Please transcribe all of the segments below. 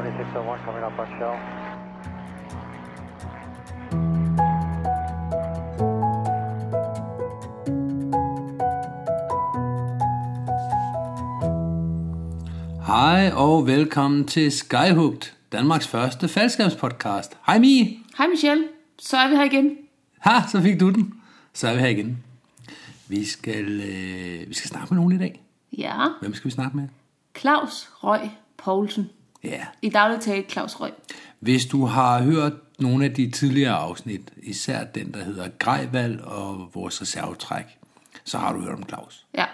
2601 coming up on shell. Hej og velkommen til Skyhooked, Danmarks første faldskabspodcast. Hej Mie. Hej Michelle, så er vi her igen. Ha, så fik du den. Så er vi her igen. Vi skal, øh, vi skal snakke med nogen i dag. Ja, Hvem skal vi snakke med? Claus Røg Poulsen. Ja. I daglig tale Claus Røg. Hvis du har hørt nogle af de tidligere afsnit, især den, der hedder Grejval og vores reservetræk, så har du hørt om Claus. Ja,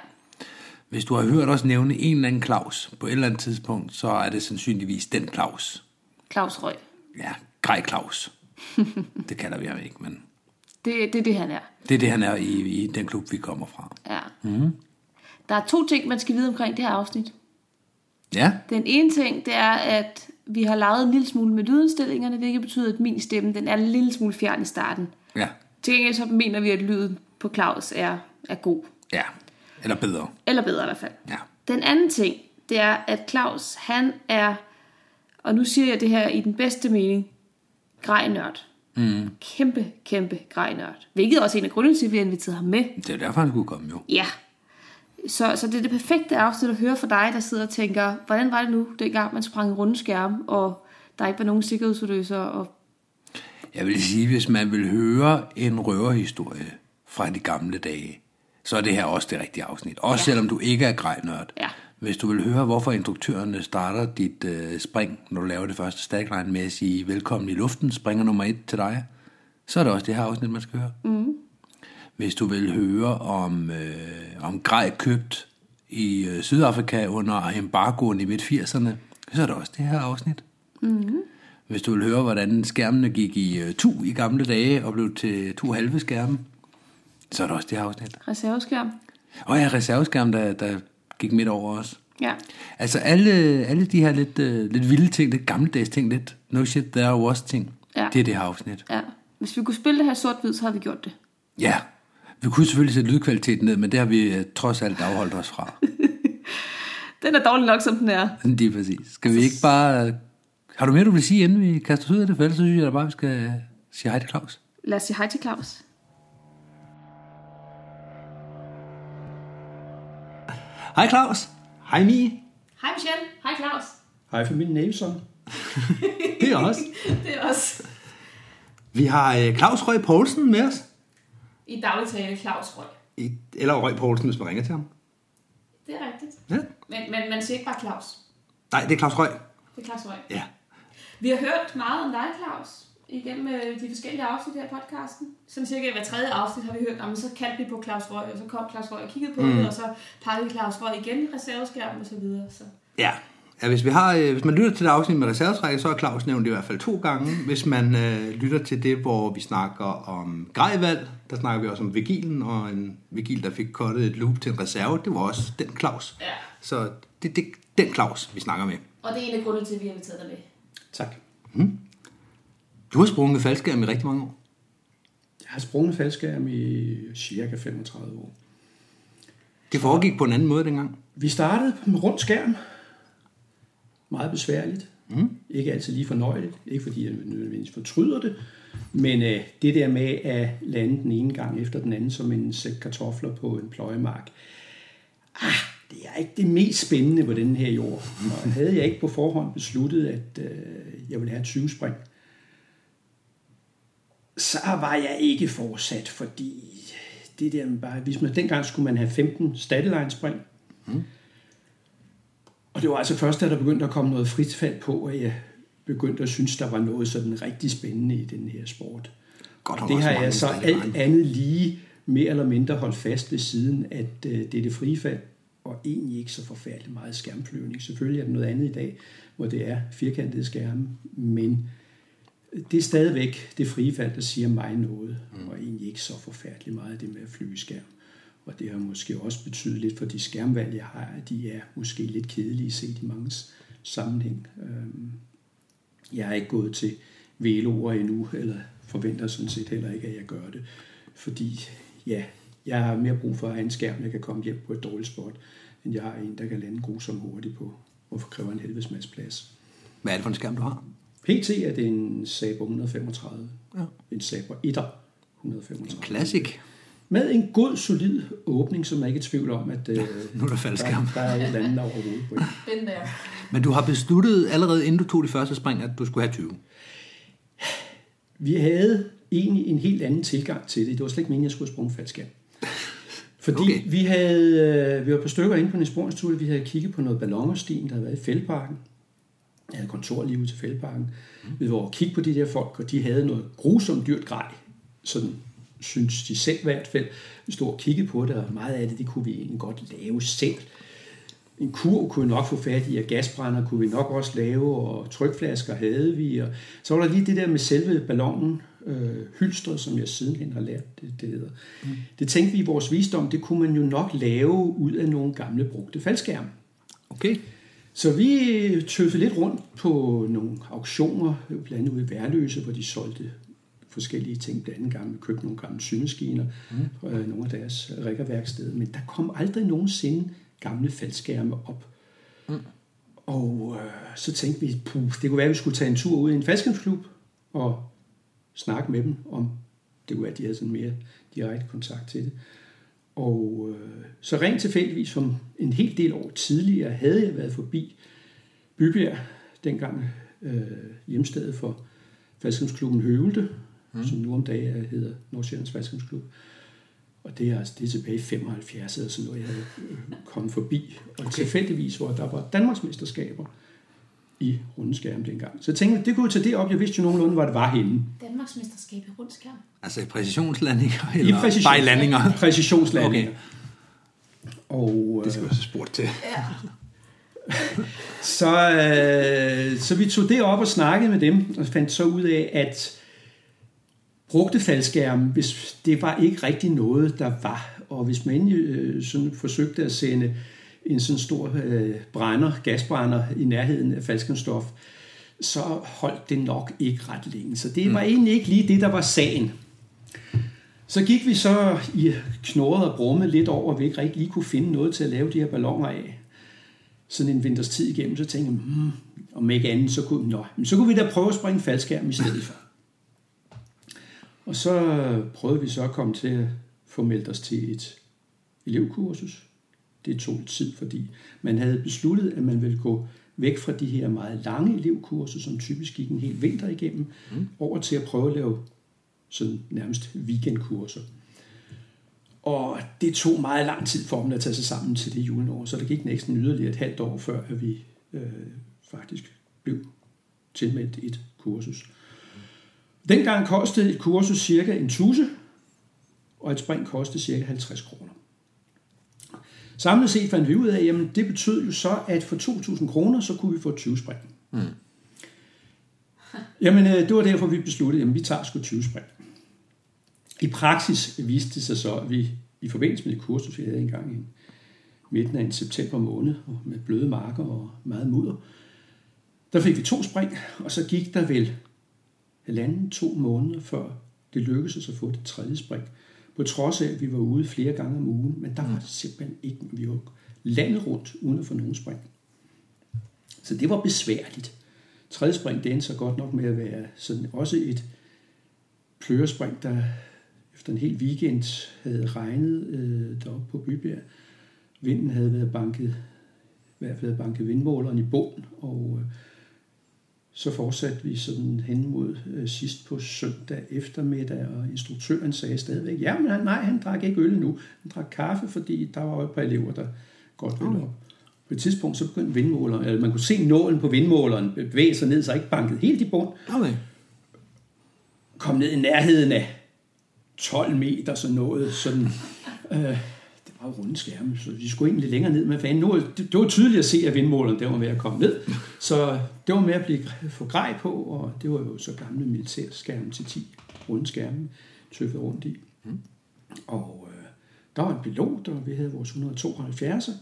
Hvis du har hørt os nævne en eller anden Claus på et eller andet tidspunkt, så er det sandsynligvis den Claus. Claus Røg. Ja, Grej Claus. det kalder vi ham ikke, men Det, det er det, han er. det er det, han er i, i den klub, vi kommer fra. Ja. Mm. Der er to ting, man skal vide omkring det her afsnit. Ja, Den ene ting, det er, at vi har lavet en lille smule med lydindstillingerne, hvilket betyder, at min stemme den er en lille smule fjern i starten. ja, Til gengæld så mener vi, at lyden på Claus er, er god. ja. Eller bedre. Eller bedre i hvert fald. Ja. Den anden ting, det er, at Claus, han er, og nu siger jeg det her i den bedste mening, grejnørd. Mm. Kæmpe, kæmpe grejnørd. Hvilket også er en af grundene til, at vi har inviteret ham med. Det er derfor, han skulle komme jo. Ja. Så, så det er det perfekte afsnit at høre for dig, der sidder og tænker, hvordan var det nu, dengang man sprang runde skærm, og der ikke var nogen sikkerhedsudløser, og Jeg vil sige, hvis man vil høre en røverhistorie fra de gamle dage, så er det her også det rigtige afsnit. Også ja. selvom du ikke er grejnørd. Ja. Hvis du vil høre, hvorfor instruktørerne starter dit øh, spring, når du laver det første stackline med at sige velkommen i luften, springer nummer et til dig, så er det også det her afsnit, man skal høre. Mm. Hvis du vil høre om, øh, om grej købt i øh, Sydafrika under embargoen i midt-80'erne, så er det også det her afsnit. Hvis du vil høre, hvordan skærmene gik i uh, tu i gamle dage og blev til to halve skærme, så er det også det her afsnit. reserveskærm. Og ja, reserveskærm, der, der gik midt over os. Ja. Altså alle, alle de her lidt, uh, lidt vilde ting, lidt gammeldags ting, lidt no shit there was ting, Ja. det er det her afsnit. ja. Hvis vi kunne spille det her sort-hvid, så havde vi gjort det. Ja, vi kunne selvfølgelig sætte lydkvaliteten ned, men det har vi uh, trods alt afholdt os fra. Den er dårlig nok, som den er. Lige præcis. Skal vi ikke bare... Har du mere, du vil sige, inden vi kaster os ud af det? For ellers så synes jeg da bare, vi skal sige hej til Claus. Lad os sige hej til Claus. Hej Claus. Hej Mie. Hej Michelle. Hej Claus. Hej for min nævson. Det er os. Det er også Vi har øh, Claus Røg Poulsen med os. I daglig tale Claus Røg. I, eller Røg Poulsen, hvis man ringer til ham. Det er rigtigt. Ja. Men, men man siger ikke bare Claus. Nej, det er Claus Røg. Det er Claus Røg. Ja. Vi har hørt meget om dig, Claus, igennem øh, de forskellige afsnit her podcasten. Sådan cirka hver tredje afsnit har vi hørt om, så kaldte vi på Claus Røg, og så kom Claus Røg og kiggede på mm. det, og så pegede Claus Røg igen i reserveskærmen og så videre. Så. Ja. Ja, hvis, vi har, øh, hvis man lytter til det afsnit med reservetræk, så er Claus nævnt i hvert fald to gange. Hvis man øh, lytter til det, hvor vi snakker om grejvalg, der snakker vi også om Vigilen, og en Vigil, der fik kottet et loop til en reserve, det var også den Claus. Ja. Så det, det den Claus, vi snakker med. Og det er en af grundene til, at vi har inviteret dig med. Tak. Du har sprunget faldskærm i rigtig mange år. Jeg har sprunget faldskærm i cirka 35 år. Det foregik på en anden måde dengang. Vi startede med rundt skærm. Meget besværligt. Mm. Ikke altid lige fornøjeligt. Ikke fordi jeg nødvendigvis fortryder det. Men øh, det der med at lande den ene gang efter den anden som en sæk kartofler på en pløjemark. Ah, det er ikke det mest spændende på den her jord. Og havde jeg ikke på forhånd besluttet, at øh, jeg ville have et 20 spring, så var jeg ikke fortsat, fordi det der bare, hvis man dengang skulle man have 15 statteline spring. Mm. Og det var altså først, da der begyndte at komme noget fritfald på, at jeg begyndte at synes, der var noget sådan rigtig spændende i den her sport. Godt, Og det har jeg så alt andet lige mere eller mindre holdt fast ved siden, at øh, det er det frie fald, og egentlig ikke så forfærdeligt meget skærmflyvning. Selvfølgelig er det noget andet i dag, hvor det er firkantede skærme, men det er stadigvæk det frie fald, der siger mig noget, mm. og egentlig ikke så forfærdeligt meget det med at flyve skærm. Og det har måske også betydet lidt for de skærmvalg, jeg har, at de er måske lidt kedelige set i mange sammenhæng. Øhm, Jeg har ikke gået til veloer endnu, eller forventer sådan set heller ikke, at jeg gør det. Fordi, ja, jeg har mere brug for at have en skærm, jeg kan komme hjem på et dårligt spot, end jeg har en, der kan lande grusomt hurtigt på, hvorfor kræver en helvedes masse plads. Hvad er det for en skærm, du har? PT er det en Saber 135. Ja. En Saber 1'er 135. Classic. Med en god, solid åbning, som jeg ikke er i tvivl om, at øh, Nu er der faldskærm. der, der er et eller andet over hovedet på det. Den der. Men du har besluttet allerede inden du tog de første spring, at du skulle have 20. Vi havde egentlig en helt anden tilgang til det. Det var slet ikke meningen, at jeg skulle sprunge faldskærm. Fordi Okay. vi, havde, øh, vi var på stykker inde på Nesborgstue, vi havde kigget på noget ballongerstien, der havde været i Fældparken. Jeg havde kontor lige ude til Fældparken. Mm. Vi var over og kigge på de der folk, og de havde noget grusomt dyrt grej. Sådan synes de selv i hvert fald. Vi stod og kiggede på det, og meget af det, det kunne vi egentlig godt lave selv. En kur kunne vi nok få fat i, og gasbrænder kunne vi nok også lave, og trykflasker havde vi. Og så var der lige det der med selve ballonen, øh, hylstret, som jeg sidenhen har lært, det, det hedder. Mm. Det tænkte vi i vores visdom, det kunne man jo nok lave ud af nogle gamle brugte faldskærme. Okay. Så vi tøffede lidt rundt på nogle auktioner, blandt andet ude i Værløse, hvor de solgte forskellige ting. Blandt andet gamle, købte nogle gamle symaskiner mm. fra øh, nogle af deres rikkerværksteder. Men der kom aldrig nogensinde gamle faldskærme op. Mm. Og øh, så tænkte vi, puh, det kunne være, at vi skulle tage en tur ud i en faldskærmsklub og snakke med dem om, det kunne være, at de havde sådan mere direkte kontakt til det. Og øh, så rent tilfældigvis, som en hel del år tidligere, havde jeg været forbi Bybjerg, dengang øh, hjemstedet for faldskærmsklubben Høvelte, mm. som nu om dagen hedder Nordsjællands Faldskærmsklub. Og det er, altså, det er tilbage i 75 eller sådan noget, jeg havde øh, kommet forbi. Og okay. tilfældigvis, hvor der var Danmarksmesterskaber i rundeskærm dengang. Så jeg tænkte, det kunne jeg tage det op. Jeg vidste jo nogenlunde, hvor det var henne. Danmarks mesterskab i rundskærm. Altså i præcisionslandinger, eller præcision- bare i landinger? Præcisionslandinger. Okay. Og, Det skal øh, jeg også spurgt til. Ja. Så, øh, så vi tog det op og snakkede med dem, og fandt så ud af, at brugte faldskærme, hvis det var ikke rigtig noget, der var. Og hvis man øh, sådan forsøgte at sende en sådan stor øh, brænder, gasbrænder i nærheden af faldskærmsstof, så holdt det nok ikke ret længe. Så det var egentlig ikke lige det, der var sagen. Så gik vi så i knurret og brumme lidt over, at vi ikke rigtig lige kunne finde noget til at lave de her balloner af. Sådan en vinters tid igennem, så tænkte jeg, hmm, om ikke andet, så kunne, nå, men så kunne vi da prøve at springe faldskærm i stedet for. Og så prøvede vi så at komme til at få meldt os til et elevkursus. Det tog tid, fordi man havde besluttet, at man ville gå væk fra de her meget lange elevkurser, som typisk gik en hel vinter igennem, mm. over til at prøve at lave sådan nærmest weekendkurser. Og det tog meget lang tid for dem at tage sig sammen til det juleår, så der gik næsten yderligere et halvt år, før at vi øh, faktisk blev tilmeldt et kursus. Dengang kostede et kursus cirka en tusse, og et spring kostede cirka 50 kroner. Samlet set fandt vi ud af, at det betød jo så, at for 2.000 kroner, så kunne vi få 20 spring. Mm. Jamen, øh, det var derfor, vi besluttede, at vi tager sgu 20 spring. I praksis viste det sig så, at vi i forbindelse med det kursus, vi havde engang i midten af en september måned, med bløde marker og meget mudder, der fik vi to spring, og så gik der vel halvanden, to måneder, før det lykkedes os at få det tredje spring. På trods af, at vi var ude flere gange om ugen, men der var det simpelthen ikke, vi var landet rundt, uden at få nogen spring. Så det var besværligt. Tredje spring, det endte så godt nok med at være sådan også et plørespring, der efter en hel weekend havde regnet øh, deroppe på Bybjerg. Vinden havde været banket, i hvert fald havde banket vindmåleren i bund, og øh, så fortsatte vi sådan hen mod øh, sidst på søndag eftermiddag, og instruktøren sagde stadigvæk, ja, men han, nej, han drak ikke øl nu. Han drak kaffe, fordi der var jo et par elever, der godt ville op. På et tidspunkt så begyndte vindmåleren, eller man kunne se nålen på vindmåleren bevæge sig ned, så ikke banket helt i bund. Okay. Kom ned i nærheden af 12 meter, så noget sådan... Øh, var runde skærme, så vi skulle egentlig længere ned med fanden. Nu, det, det var tydeligt at se, at vindmåleren der var ved at komme ned. Så det var med at blive få grej på, og det var jo så gamle militærskærme til 10 runde skærme, tøffet rundt i. Mm. Og øh, der var en pilot, og vi havde vores 172'er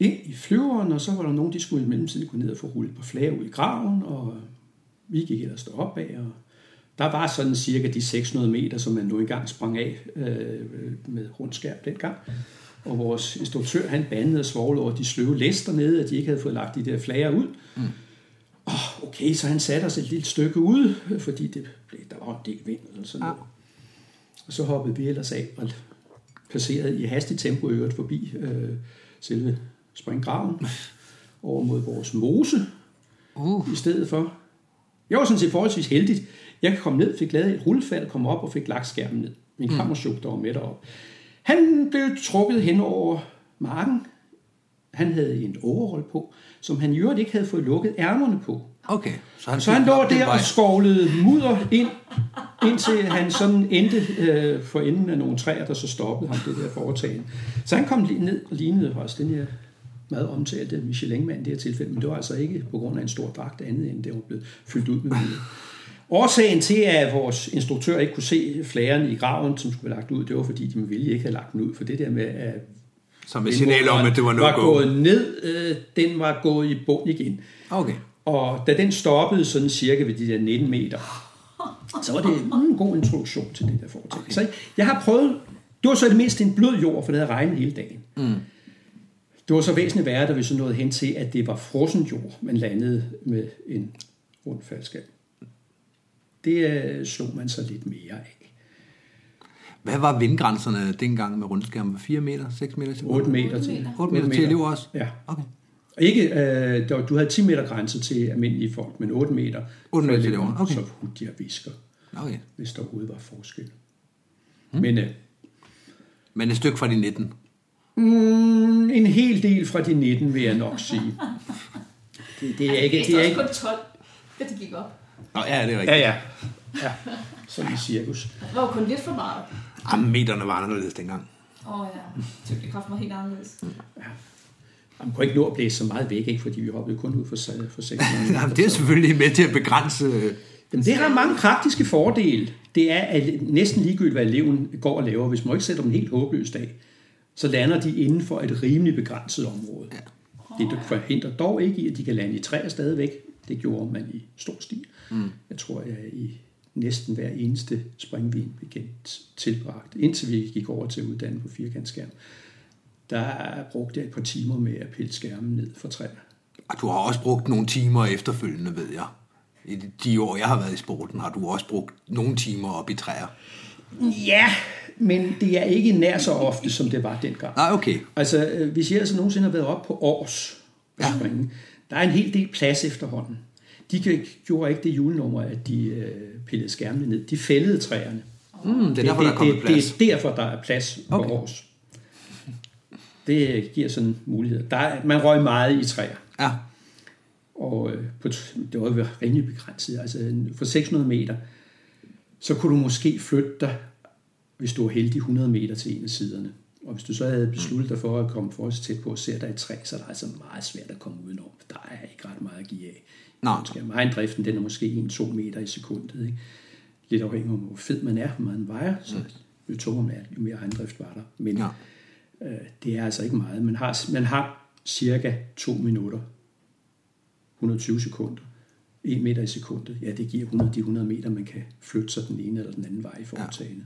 ind i flyveren, og så var der nogen, de skulle i mellemtiden gå ned og få rullet på flag ud i graven, og vi gik ellers deroppe af, og der var sådan cirka de 600 meter, som man nu engang sprang af øh, med rundskærm dengang. Og vores instruktør, han bandede og svoglede over de sløve læster nede, at de ikke havde fået lagt de der flager ud. Mm. Og okay, så han satte os et lille stykke ud, fordi det der var en del vind eller sådan noget. Og så hoppede vi ellers af og passerede i hastigt tempo øvrigt forbi øh, selve springgraven over mod vores mose Uh. i stedet for. Jeg var sådan set forholdsvis heldigt. Jeg komme ned, fik lavet et rullefald, kom op og fik lagt skærmen ned. Min kammerchok, der var med derop. Han blev trukket hen over marken. Han havde en overhold på, som han i øvrigt ikke havde fået lukket ærmerne på. Okay. Så han, Så han lå der og skovlede mudder ind, indtil han sådan endte øh, for enden af nogle træer, der så stoppede ham det der foretagende. Så han kom lige ned og lignede os, den her meget omtalte Michelin-mand i det her tilfælde, men det var altså ikke på grund af en stor dragt andet, end det var blevet fyldt ud med mudder. Årsagen til, at vores instruktør ikke kunne se flæren i graven, som skulle være lagt ud, det var fordi, de med vilje ikke havde lagt den ud. For det der med, at Som et signal om, at det var var no-go. gået ned, øh, den var gået i bund igen. Okay. Og da den stoppede sådan cirka ved de der 19 meter, så var det en god introduktion til det der foretagende. Okay. Så jeg har prøvet, det var så det mindste en blød jord, for det havde regnet hele dagen. Mm. Det var så væsentligt værre, da vi så nåede hen til, at det var frossen jord, man landede med en rund faldskab. Det øh, slog man så lidt mere af. Hvad var vindgrænserne dengang med rundskærmen? 4 meter? 6 meter? til 8 meter til. 8 meter til elever også? Ja. Okay. Ikke, øh, du havde 10 meter grænse til almindelige folk, men 8 meter. 8 meter til elever, okay. Så hudde de og visker, okay. hvis der overhovedet var forskel. Mm. Men øh, Men et stykke fra de 19. mm, en hel del fra de 19, vil jeg nok sige. Det, det er ikke... Det Det er ikke kun 12, da det gik op. Nå, ja, det er rigtigt. ja, ja. ja. Sådan i cirkus. Det var jo kun lidt for meget. Jamen, meterne var anderledes dengang. Åh oh, ja, tyngdekraft var helt anderledes. Man kunne ikke nå at blæse så meget væk, ikke, fordi vi hoppede kun ud for, for 6 Jamen, det er selvfølgelig med til at begrænse... Jamen, det har mange praktiske fordele. Det er at næsten ligegyldigt, hvad eleven går og laver. Hvis man ikke sætter dem helt håbløst af, så lander de inden for et rimelig begrænset område. Ja. Det forhindrer dog ikke i, at de kan lande i træer stadigvæk. Det gjorde man i stor stil. Mm. Jeg tror, jeg i næsten hver eneste springvin blev tilbragt, indtil vi gik over til at uddanne på firkantskærm. Der brugte jeg et par timer med at pille skærmen ned for træer. Og du har også brugt nogle timer efterfølgende, ved jeg. I de- år, jeg har været i sporten, har du også brugt nogle timer op i træer. Ja, men det er ikke nær så ofte, som det var dengang. Nej, okay. Altså, øh, hvis jeg altså nogensinde har været op på års ja. springe, der er en hel del plads efterhånden. De gjorde ikke det julenummer, at de øh, pillede skærmene ned. De fældede træerne. Mm, det er derfor, der er det, plads. Det er derfor, der er plads på Okay. års. Det giver sådan mulighed. Der er, man røg meget i træer. Ja. Og øh, på, det var jo rimelig begrænset. Altså for 600 meter, så kunne du måske flytte dig, hvis du var heldig, 100 meter til en af siderne. Og hvis du så havde besluttet dig for at komme forholdsvis tæt på og se dig i et træ, så er det altså meget svært at komme udenom. Der er ikke ret meget at give af. Nå. Måske driften, den er måske 1-2 meter i sekundet. Ikke? Lidt afhængig af, hvor fed man er, hvor meget man vejer. Så jo tungere man er, jo mere ejendrift var der. Men Ja. øh, det er altså ikke meget. Man har, man har cirka 2 minutter 120 sekunder. 1 meter i sekundet. Ja, det giver 100, de 100 meter, man kan flytte sig den ene eller den anden vej i foretagende.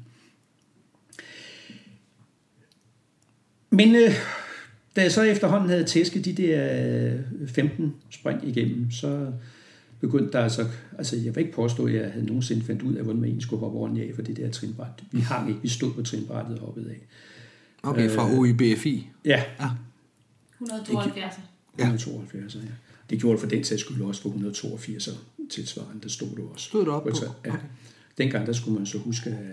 Ja. Men øh, da jeg så efterhånden havde tæsket de der øh, 15 spring igennem, så begyndte der altså, altså jeg vil ikke påstå, at jeg havde nogensinde fandt ud af, hvordan man egentlig skulle hoppe ordentligt af for det der trinbræt. Vi hang ikke, vi stod på trinbrættet og hoppede af. Okay, fra OIBFI. Ja, Ja. 172. Ja. 172, ja. Det gjorde det for den sags skyld også for 182 tilsvarende, der stod du også. Stod du op på? Ja. Dengang der skulle man så huske at øh,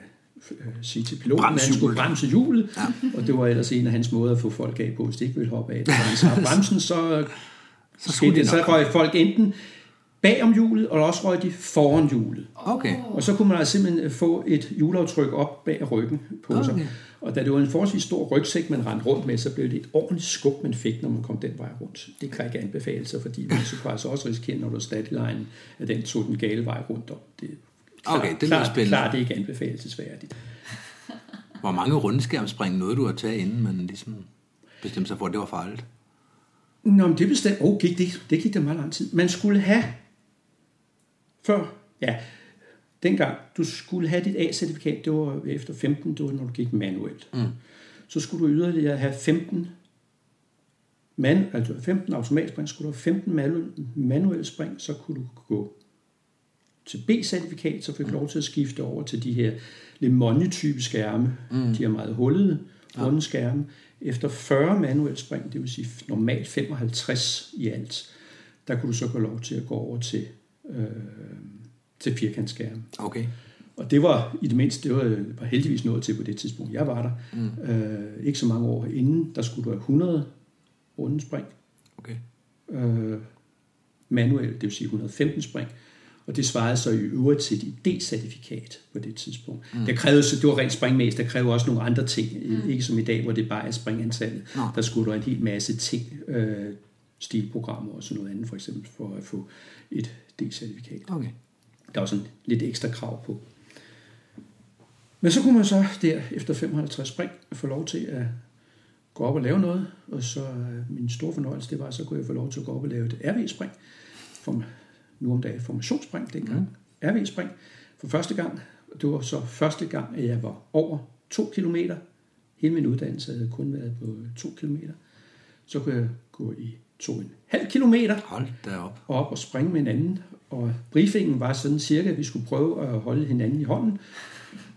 sige til piloten, at han skulle bremse hjulet, ja. og det var ellers en af hans måder at få folk af på, hvis de ikke ville hoppe af. Når han bremsen, så, så, skulle de det, så røg folk enten bag om hjulet, og også røg de foran hjulet. Okay. Og så kunne man altså simpelthen få et hjulaftryk op bag ryggen på okay. Sig. Og da det var en forholdsvis stor rygsæk, man rendte rundt med, så blev det et ordentligt skub, man fik, når man kom den vej rundt. Det kan ikke anbefales, fordi man så kunne altså også risikere, når du er statline, at den tog den gale vej rundt om. Det, Okay, det klart, spændende. Klart, det er ikke anbefalesværdigt. Hvor mange rundskærmspring nåede du at tage, inden man ligesom bestemte sig for, at det var farligt? Nå, men det bestemt. Oh, gik det, det gik da meget lang tid. Man skulle have, før, ja, dengang, du skulle have dit A-certifikat, det var efter 15, det var når du gik manuelt. Mm. Så skulle du yderligere have 15 man, altså 15 automatspring, skulle du have 15 manuelle, manuelle spring, så kunne du gå til B-certifikat, så fik du lov til at skifte over til de her Lemonje-type skærme. Mm. De er meget hullede, runde skærme. Efter 40 manuelle spring, det vil sige normalt 55 i alt, der kunne du så gå lov til at gå over til, øh, til firkantskærme. Okay. Og det var i det mindste, det var, var heldigvis nået til på det tidspunkt, jeg var der. Mm. Øh, ikke så mange år inden, der skulle du have 100 runde spring. Okay. Øh, manuelt, det vil sige 115 spring. Og det svarede så i øvrigt til et D-certifikat på det tidspunkt. Mm. Der krævede, så det var rent springmæs, der krævede også nogle andre ting. Mm. Ikke som i dag, hvor det bare er springantallet. Nå. Der skulle du have en hel masse ting, øh, stilprogrammer og sådan noget andet, for eksempel for at få et D-certifikat. Okay. Der var sådan lidt ekstra krav på. Men så kunne man så der efter 55 spring få lov til at gå op og lave noget, og så øh, min store fornøjelse, det var, så kunne jeg få lov til at gå op og lave et RV-spring, for nu om dagen formationsspring dengang, mm. RV-spring, for første gang. Det var så første gang, at jeg var over 2 km. Hele min uddannelse havde kun været på 2 km. Så kunne jeg gå i 2,5 km Hold da op. og op og springe med hinanden. Og briefingen var sådan cirka, at vi skulle prøve at holde hinanden i hånden.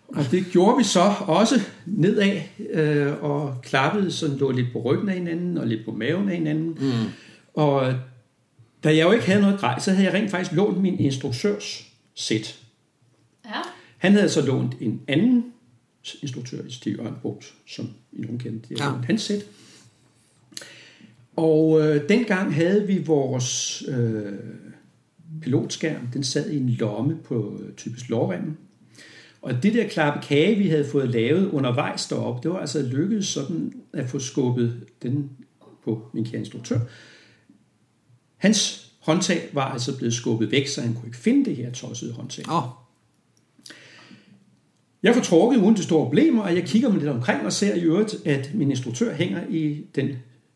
Og det gjorde vi så også nedad, øh, og klappede sådan, lå lidt på ryggen af hinanden, og lidt på maven af hinanden. Mm. Og da jeg jo ikke havde noget grej, så havde jeg rent faktisk lånt min instruktørs sæt. Ja. Han havde så lånt en anden instruktør, Stig Ørnbrugt, som I nogen kendte, jeg Ja. ja. hans sæt. Og øh, dengang havde vi vores øh, pilotskærm, den sad i en lomme på øh, typisk lårremmen. Og det der klappe kage, vi havde fået lavet undervejs deroppe, det var altså lykkedes sådan at få skubbet den på min kære instruktør. Hans håndtag var altså blevet skubbet væk, så han kunne ikke finde det her tossede håndtag. Oh, Jeg får trukket uden til store problemer, og jeg kigger mig lidt omkring og ser i øvrigt, at min instruktør hænger i den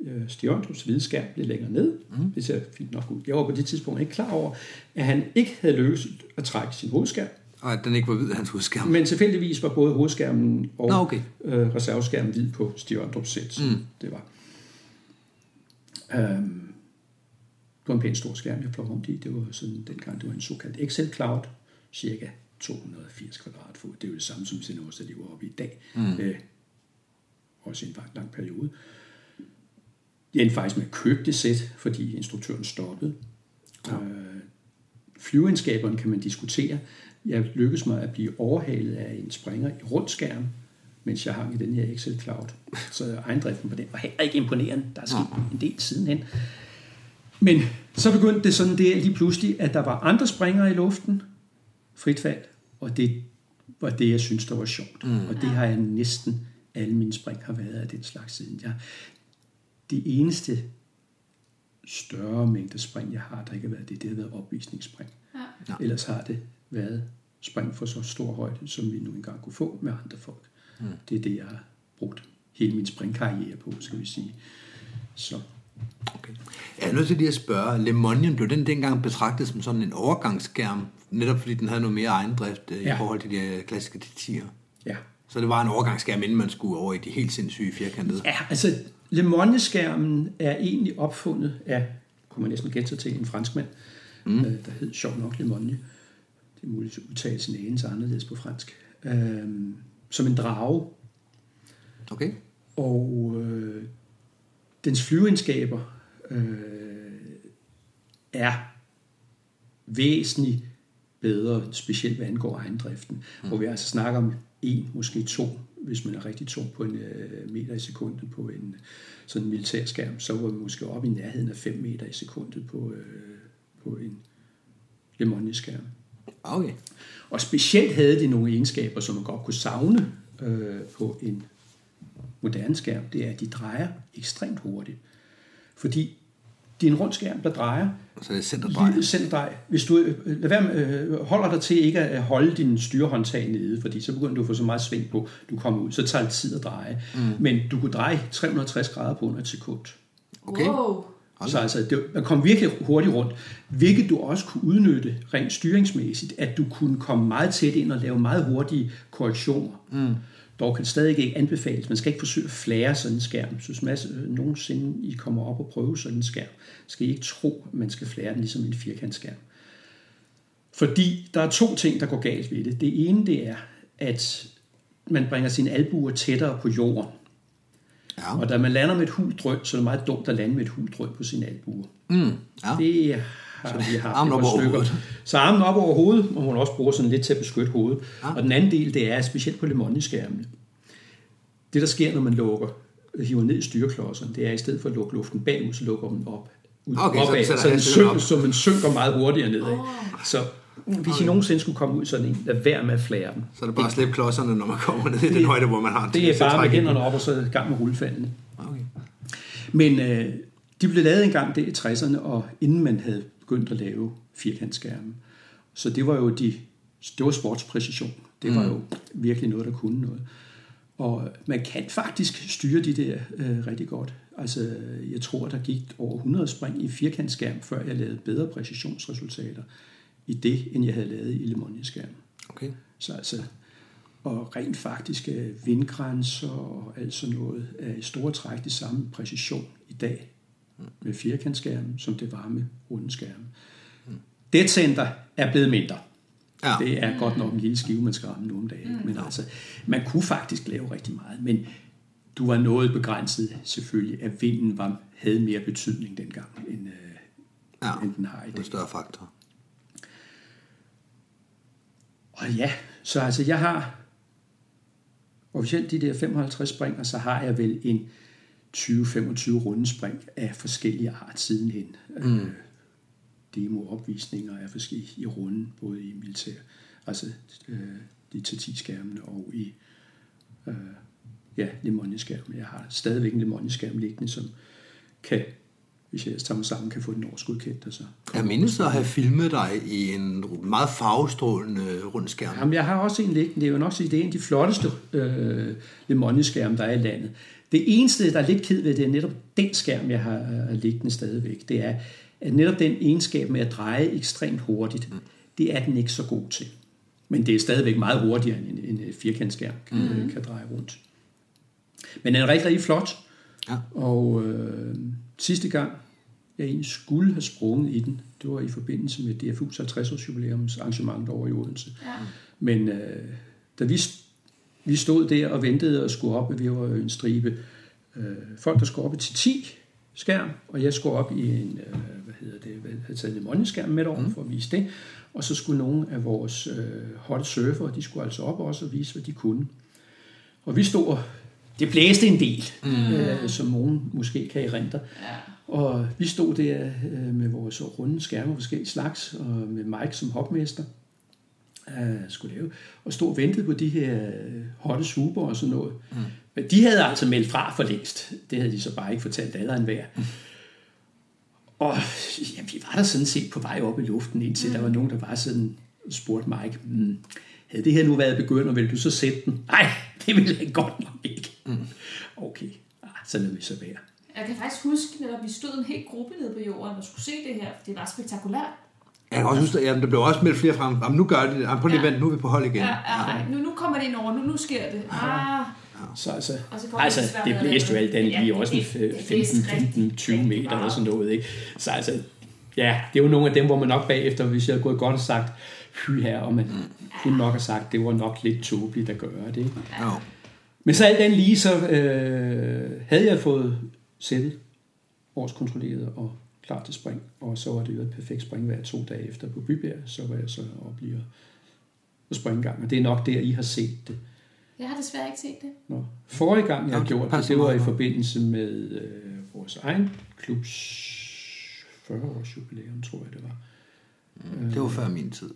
øh, Stjørndrups hvide skærm lidt længere ned. Mm. Det ser fint nok ud. Jeg var på det tidspunkt ikke klar over, at han ikke havde lykkes at trække sin hovedskærm. og at den ikke var hvid, hans udskærm. Men tilfældigvis var både hovedskærmen og Nå, okay. øh, reserveskærmen hvid på Stjørndrups sæt. Mm. Det var. Øhm, det var en pæn stor skærm, jeg flog rundt i. Det var sådan, dengang, det var en såkaldt Excel Cloud, cirka 280 kvadratfod. Det er jo det samme, som Senose lever oppe i dag. Mm. Øh, også i en lang, lang periode. Jeg endte faktisk med at købe det sæt, fordi instruktøren stoppede. Ja. Øh, flyveegenskaberne kan man diskutere. Jeg lykkedes mig at blive overhalet af en springer i rund skærm, mens jeg hang i den her Excel Cloud. Så ejendriften på den var heller ikke imponerende. Der er sket en del sidenhen. Men så begyndte det sådan der lige pludselig, at der var andre springere i luften, frit fald, og det var det, jeg synes, der var sjovt. Mm. Og det har jeg næsten alle mine spring har været af den slags siden. Jeg, det eneste større mængde spring, jeg har, der ikke har været det, det har været opvisningsspring. Ja. Ja. Ellers har det været spring for så stor højde, som vi nu engang kunne få med andre folk. Mm. Det er det, jeg har brugt hele min springkarriere på, skal vi sige. Så Okay. Jeg er nødt til lige at spørge, Lemonien, blev den dengang betragtet som sådan en overgangsskærm, netop fordi den havde noget mere ejendrift øh, ja. I forhold til de her klassiske titier? ja, Så det var en overgangsskærm, inden man skulle over i de helt sindssyge firkantede? Ja, altså Le Monde-skærmen er egentlig opfundet af, kunne man næsten gætte sig til, en franskmand, mm. øh, der hed sjov nok Le Monde. Det er muligt at udtale sin anelse anderledes på fransk. Øh, som en drage. Okay. Og øh, dens flyveegenskaber øh, er væsentligt bedre, specielt hvad angår ejendriften. Mm. Hvor vi altså snakker om en, måske to, hvis man er rigtig tung på en øh, meter i sekundet på en sådan en militær skærm, så var vi måske oppe i nærheden af 5 meter i sekundet på, øh, på en Le Monde-skærm. Okay. Og specielt havde de nogle egenskaber, som man godt kunne savne øh, på en moderne skærm. Det er, at de drejer ekstremt hurtigt. Fordi det er en rund skærm, der drejer. Så det er centerdrej. Centerdrej. Hvis du øh, lad være med, øh, holder dig til ikke at holde din styrehåndtag nede, fordi så begynder du at få så meget sving på, du kommer ud. Så tager det tid at dreje. Mm. Men du kunne dreje 360 grader på under et sekund. Okay. Wow. Så altså, det, man kom virkelig hurtigt rundt, hvilket du også kunne udnytte rent styringsmæssigt, at du kunne komme meget tæt ind og lave meget hurtige korrektioner. Mm. Dog kan det stadig ikke anbefales. Man skal ikke forsøge at flære sådan en skærm. Så hvis man øh, nogensinde I kommer op og prøver sådan en skærm, skal I ikke tro, at man skal flære den ligesom en firkantskærm. Fordi der er to ting, der går galt ved det. Det ene det er, at man bringer sine albuer tættere på jorden. Ja. Og da man lander med et huldrøn, så er det meget dumt at lande med et huldrøn på sine albuer. Mm, ja. Det har vi haft armen op over hovedet. Så armen op over hovedet, og hun også bruger sådan lidt til at beskytte hovedet. Ja. Og den anden del, det er specielt på lemoniskærmene. Det, der sker, når man lukker, hiver ned i styreklodserne, det er, at i stedet for at lukke luften bagud, så lukker man op. Ud, Okay, så opad, sætter så, den hastigheden synker, op. så man synker meget hurtigere nedad. Oh. Så hvis I nogensinde skulle komme ud sådan en, lad være med at flære den. Så er det bare at slippe klodserne, når man kommer ned i den højde, hvor man har Det er bare med hænderne op, og så i gang med rullefaldene. den. Okay. Men øh, de blev lavet engang der i 60'erne, og inden man havde begyndt at lave firkantskærme. Så det var jo de, det var sportspræcision. Det var jo virkelig noget, der kunne noget. Og man kan faktisk styre de der øh, rigtig godt. Altså, jeg tror, der gik over 100 spring i firkantskærm, før jeg lavede bedre præcisionsresultater i det, end jeg havde lavet i lemonieskærm. okay. Så altså, og rent faktisk er vindgrænser og alt sådan noget er i store træk det samme præcision i dag med firkantskærmen, som det var med rundeskærmen. Det center er blevet mindre. Ja. Det er godt nok en lille skive, man skal ramme nu om dagen. Men altså, man kunne faktisk lave rigtig meget. Men du var noget begrænset selvfølgelig, at vinden var, havde mere betydning dengang, end, øh, Ja, end den har i dag. en større faktor. Og ja, så altså jeg har officielt de der 55 spring, og så har jeg vel en 20-25 rundespring af forskellige art sidenhen. Mm. Øh, Demo-opvisninger af forskellige i runden, både i militær, altså øh, de til 10 skærmene og i øh, ja, lemonieskærme. Jeg har stadigvæk en lemonieskærm liggende, som kan, hvis jeg tager mig sammen, kan få den overskudkendt. Og så Jeg mindes at have filmet dig i en meget farvestrålende rundskærm. Jamen, jeg har også en liggende. Det er jo nok sige, det er en af de flotteste øh, lemonieskærme, der er i landet. Det eneste, der er lidt ked ved, det er netop den skærm, jeg har øh, liggende stadigvæk. Det er, at netop den egenskab med at dreje ekstremt hurtigt, det er den ikke så god til. Men det er stadigvæk meget hurtigere, end en, en firkantskærm kan, mm. kan dreje rundt. Men den er rigtig, rigtig flot. Ja. Og øh, sidste gang, jeg egentlig skulle have sprunget i den, det var i forbindelse med DFU's 50-års jubilæums arrangement over i Odense. Ja. Men øh, da vi, vi stod der og ventede og skulle op, vi var en stribe øh, folk, der skulle op til 10 skærm, og jeg skulle op i en, øh, hvad hedder det, hvad havde taget lemonieskærm med over for at vise det, og så skulle nogle af vores øh, hot surfer, de skulle altså op også og vise, hvad de kunne. Og vi stod det blæste en del, mm. øh, som nogen måske kan erindre. Ja. Og vi stod der øh, med vores runde skærme af forskellige slags, og med Mike som hopmester, øh, skulle lave, og stod og ventede på de her øh, hotte super og sådan noget. Mm. Men de havde altså meldt fra for længst. Det havde de så bare ikke fortalt alle en hver. Mm. Og ja, vi var der sådan set på vej op i luften, indtil mm. der var nogen, der bare sådan spurgte Mike, mm, havde det her nu været begynder, vil du så sætte den? Nej, det ville jeg godt nok ikke. Mm. Okay, ah, så lader vi så være. Jeg kan faktisk huske, at vi stod en hel gruppe nede på jorden og skulle se det her, for det var spektakulært. Jeg kan også huske, at ja, der blev også meldt flere frem. Jamen, nu gør de det. Jamen, prøv lige Ja. at vente, nu er vi på hold igen. Ja, ja, ja. Nu, nu kommer det ind over, nu, nu sker det. Ah, Så altså, så altså det blæste jo alt Ja, lige også en blæste- det blæste 15, 15 rigtig, 20 rigtig meter eller sådan noget. Ikke? Så altså, ja, det er jo nogle af dem, hvor man nok bagefter, hvis jeg havde gået godt og sagt, fy her, og man kunne nok have sagt, det var nok lidt tåbeligt at gøre det. Ikke? Ja. Men så alt andet lige, så øh, havde jeg fået sættet årskontrolleret og klar til spring, og så var det jo et perfekt springvejr to dage efter på Bybjerg, så var jeg så oppe lige at springe gang, og det er nok der, I har set det. jeg har desværre ikke set det. Nå. Forrige gang, jeg Nå, har det gjort det, det var i forbindelse med øh, vores egen klubs 40-års jubilæum, tror jeg det var. Det var før min tid.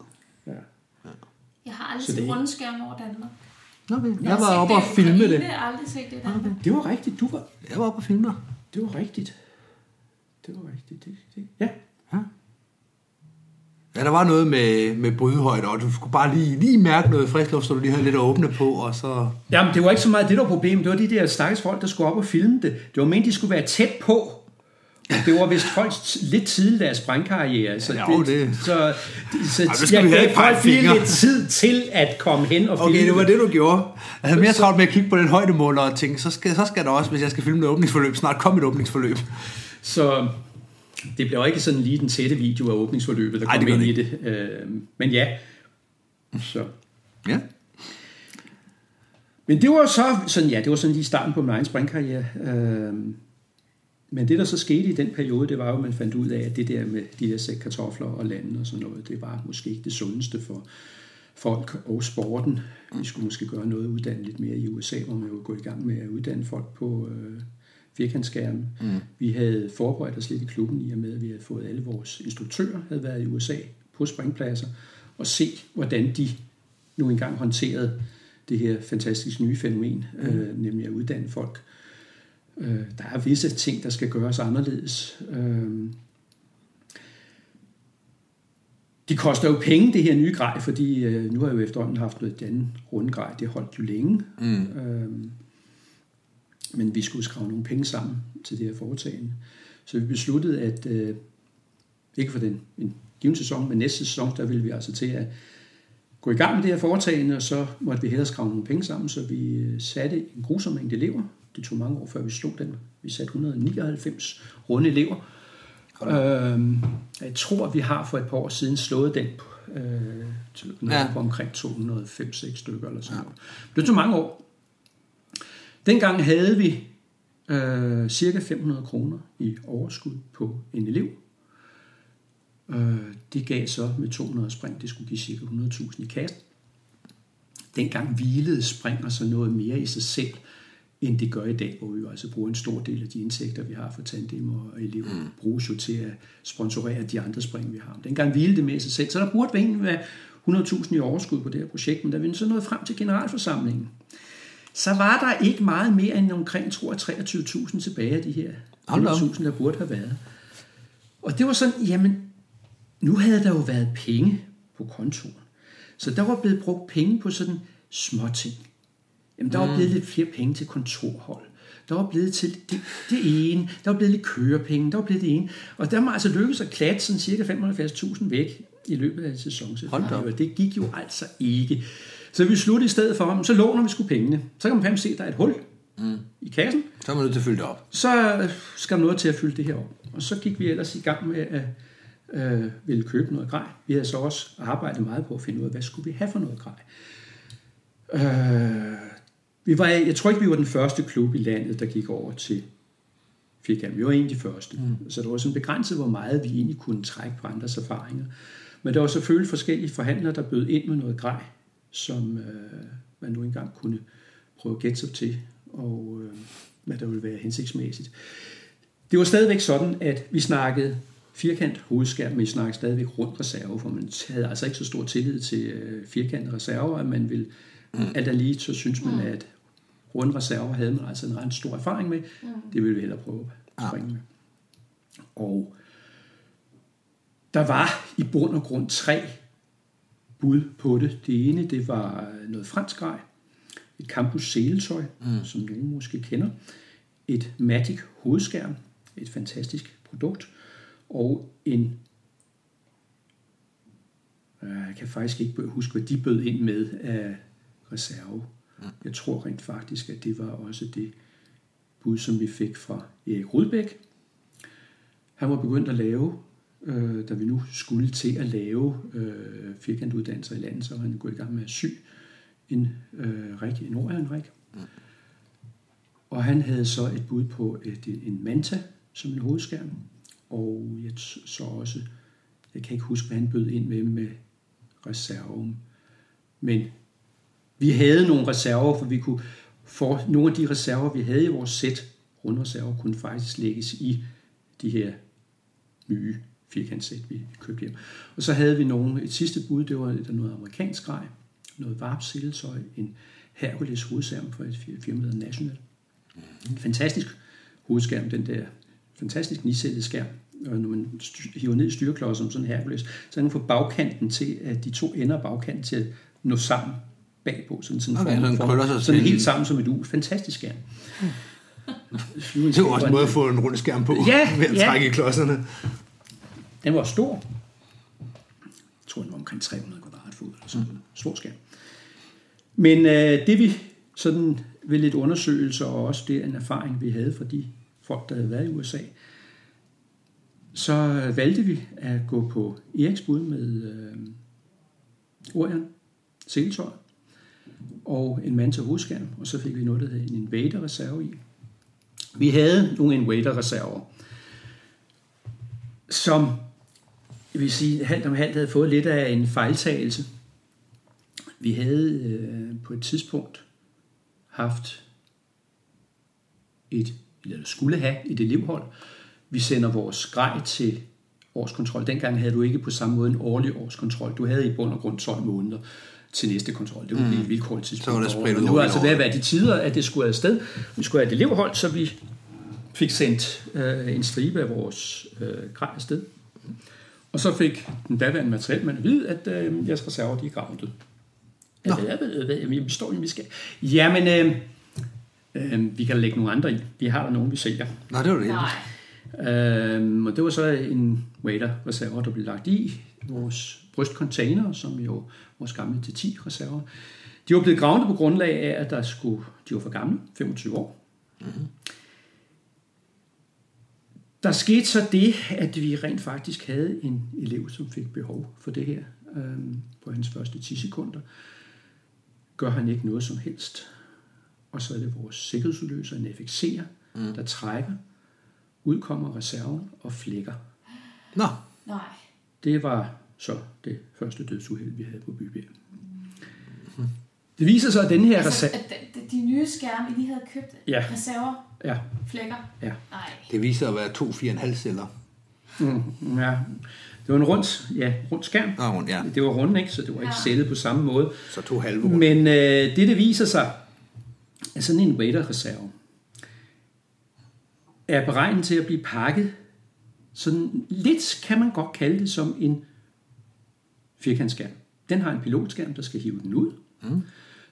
Ja. Jeg har aldrig set det rundskærm over Danmark. Okay. Jeg har var oppe og filme det. Jeg har aldrig set det i Danmark. Det var rigtigt, du var. Jeg var oppe og filme Det var rigtigt. Det var rigtigt. Det, det. Ja. Ja, der var noget med, med brydehøjde, og du skulle bare lige, lige mærke noget frisk luft, så du lige havde lidt at åbne på, og så... Jamen, det var ikke så meget det, der var problemet. Det var de der stakkels folk, der skulle op og filme det. Det var ment, de skulle være tæt på. Det var vist folk lidt tidligt deres sprængkarriere, så, Jo, det- så, så, Ej, så skal jeg gav folk lige lidt tid til at komme hen og Okay, filme det var det, du gjorde. Jeg havde mere travlt med at kigge på den højdemåler og tænke, så skal, så skal der også, hvis jeg skal filme et åbningsforløb, snart komme et åbningsforløb. Så det bliver jo ikke sådan lige den tætte video af åbningsforløbet, der Ej, kommer ind i det. Øh, men ja, så. Ja. Men det var så sådan, ja, det var sådan lige starten på min egen springkarriere. Øh, men det, der så skete i den periode, det var jo, at man fandt ud af, at det der med de her sæk kartofler og lande og sådan noget, det var måske ikke det sundeste for folk og sporten. Vi skulle måske gøre noget uddannet lidt mere i USA, hvor man jo gå i gang med at uddanne folk på øh, firkantskærmen. Mm. Vi havde forberedt os lidt i klubben i og med, at vi havde fået alle vores instruktører, havde været i USA på springpladser, og se, hvordan de nu engang håndterede det her fantastisk nye fænomen, mm. øh, nemlig at uddanne folk. Øh, der er visse ting, der skal gøres anderledes. Øh, de koster jo penge, det her nye grej, fordi øh, nu har jeg jo efterhånden haft noget andet rundgrej. Det holdt jo længe. Mm. Øhm, men vi skulle skrave nogle penge sammen til det her foretagende. Så vi besluttede, at øh, ikke for den en given sæson, men næste sæson, der ville vi altså til at gå i gang med det her foretagende, og så måtte vi hellere skrave nogle penge sammen, så vi øh, satte en grusom mængde elever. Det tog mange år, før vi slog den. Vi satte 199 runde elever. Øhm, jeg tror, vi har for et par år siden slået den øh, til noget Ja. ja. på omkring 205-6 stykker eller sådan ja. noget. Det tog mange år. Dengang havde vi øh, cirka 500 kroner i overskud på en elev. Øh, det gav så med 200 spring, det skulle give cirka 100.000 i kassen. Dengang hvilede spring og så noget mere i sig selv, end det gør i dag, hvor vi jo altså bruger en stor del af de indtægter, vi har fra tandem og elever, mm. bruges jo til at sponsorere de andre spring, vi har. Dengang hvilede det mere i sig selv, så der burde egentlig være 100.000 i overskud på det her projekt, men da vi så nåede frem til generalforsamlingen, så var der ikke meget mere end omkring, tror jeg, 23.000 tilbage af de her Hold da op. 100.000, der burde have været. Og det var sådan, jamen, nu havde der jo været penge på kontoen. Så der var blevet brugt penge på sådan små ting. Jamen, der var blevet lidt flere penge til kontorhold. Der var blevet til det, det ene. Der var blevet lidt kørepenge. Der var blevet det ene. Og der må altså lykkes at klatte sådan cirka 75.000 væk i løbet af en sæson. Hold da op. Og det gik jo altså ikke. Så vi sluttede i stedet for, "Men så låner vi sgu pengene. Så kan man fandme se, at der er et hul mm. i kassen Så er man nødt til at fylde det op. så skal der noget til at fylde det her op. Og så gik vi ellers i gang med at øh, ville købe noget grej. Vi havde så også arbejdet meget på at finde ud af, hvad skulle vi have for noget grej. Øh, vi var, jeg tror ikke, vi var den første klub i landet, der gik over til firkant. Vi var en af de første. Mm. Så det var sådan begrænset, hvor meget vi egentlig kunne trække på andres erfaringer. Men der var selvfølgelig forskellige forhandlere, der bød ind med noget grej, som øh, man nu engang kunne prøve at gætte sig til, og øh, hvad der ville være hensigtsmæssigt. Det var stadigvæk sådan, at vi snakkede firkant hovedskærm, men vi snakkede stadigvæk rund reserve, for man havde altså ikke så stor tillid til øh, firkantede reserver, at man ville, mm. alt er lige, så synes man, at rund reserver havde man altså en ret stor erfaring med. Mm. Det ville vi hellere prøve at springe med. Og der var i bund og grund tre bud på det. Det ene, det var noget fransk grej, et campus seletøj, mm. som nogen måske kender, et Matic hovedskærm, et fantastisk produkt, og en, øh, jeg kan faktisk ikke huske, hvad de bød ind med af reserve. Jeg tror rent faktisk, at det var også det bud, som vi fik fra Erik Rudbæk. Han var begyndt at lave, øh, da vi nu skulle til at lave øh, firkantuddannelser i landet, så var han gået i gang med at sy en øh, rig, en rig. Og han havde så et bud på et, en Manta som en hovedskærm, og jeg så også, jeg kan ikke huske, hvad han bød ind med med reserven. Men vi havde nogle reserver, for vi kunne for nogle af de reserver, vi havde i vores sæt, rundreserver, kunne faktisk lægges i de her nye firkantsæt, vi købte hjem. Og så havde vi nogle, et sidste bud, det var der noget amerikansk grej, noget varp seletøj, en Hercules hovedskærm fra et firma, der hedder National. En fantastisk hovedskærm, den der fantastisk nisættet skærm. Og når man hiver ned i styreklodsen som sådan en Hercules, så kan man få bagkanten til, at de to ender af bagkanten til at nå sammen bagpå. Sådan, sådan, Okay, så den sig sådan helt sammen som et U. Fantastisk skærm. Det er jo også en måde at få en rund skærm på, Ja, ved at ja. trække i klodserne. Den var stor. Jeg tror, den var omkring 300 kvadratfod. Eller sådan noget. Stor skærm. Men øh, det vi sådan ved lidt undersøgelser, og også det en erfaring, vi havde fra de folk, der havde været i USA, så valgte vi at gå på Eriks bud med øh, Orion, seletøj, og en mand til hovedskærm, og så fik vi noget, der hed en Invader-reserve i. Vi havde nogle Invader-reserver, som jeg vil sige, halvt om halvt havde fået lidt af en fejltagelse. Vi havde øh, på et tidspunkt haft et, eller skulle have et elevhold. Vi sender vores grej til årskontrol. Dengang havde du ikke på samme måde en årlig årskontrol. Du havde i bund og grund 12 måneder til næste kontrol. Det var mm. et vilkårligt tidspunkt. Så var det Nu er altså ved at være de tider, at det skulle afsted. Vi skulle have et elevhold, så vi fik sendt øh, en stribe af vores øh, grej afsted. Og så fik den daværende materielmand at vide, at øh, jeres reserver de er grounded. Nå. Vi står jo, vi skal. Jamen, øh, øh, vi kan lægge nogle andre i. Vi har der nogen, vi sælger. Nå, det var det. Nej. Øh, og det var så en Wader-reserver, der blev lagt i vores brystcontainer, som jo vores gamle T10 reserver. De var blevet gravet på grundlag af, at der skulle, de var for gamle, 25 år. Mm-hmm. Der skete så det, at vi rent faktisk havde en elev, som fik behov for det her øh, på hans første 10 sekunder. Gør han ikke noget som helst. Og så er det vores sikkerhedsudløser, en FX'er, mm. der trækker. Ud kommer reserven og flækker. Nå, Nej. Det var så det første dødsuheld, vi havde på Bybjerg. Det viser sig, at den her Altså, reserve... de, de nye skærme, I lige havde købt, Ja. reserver, Ja, flækker. ja. Nej. det viser at være to 4,5 celler. Mm, ja. Det var en rund, ja, rund skærm. Nå, rundt, ja. Det var rundt, ikke? Så det var ikke Ja. sættet på samme måde. Så to halve rundt. Men øh, det, det viser sig, at sådan en Raider-reserve er beregnet til at blive pakket sådan lidt, kan man godt kalde det, som en firkantskærm. Den har en pilotskærm, der skal hive den ud. Mm.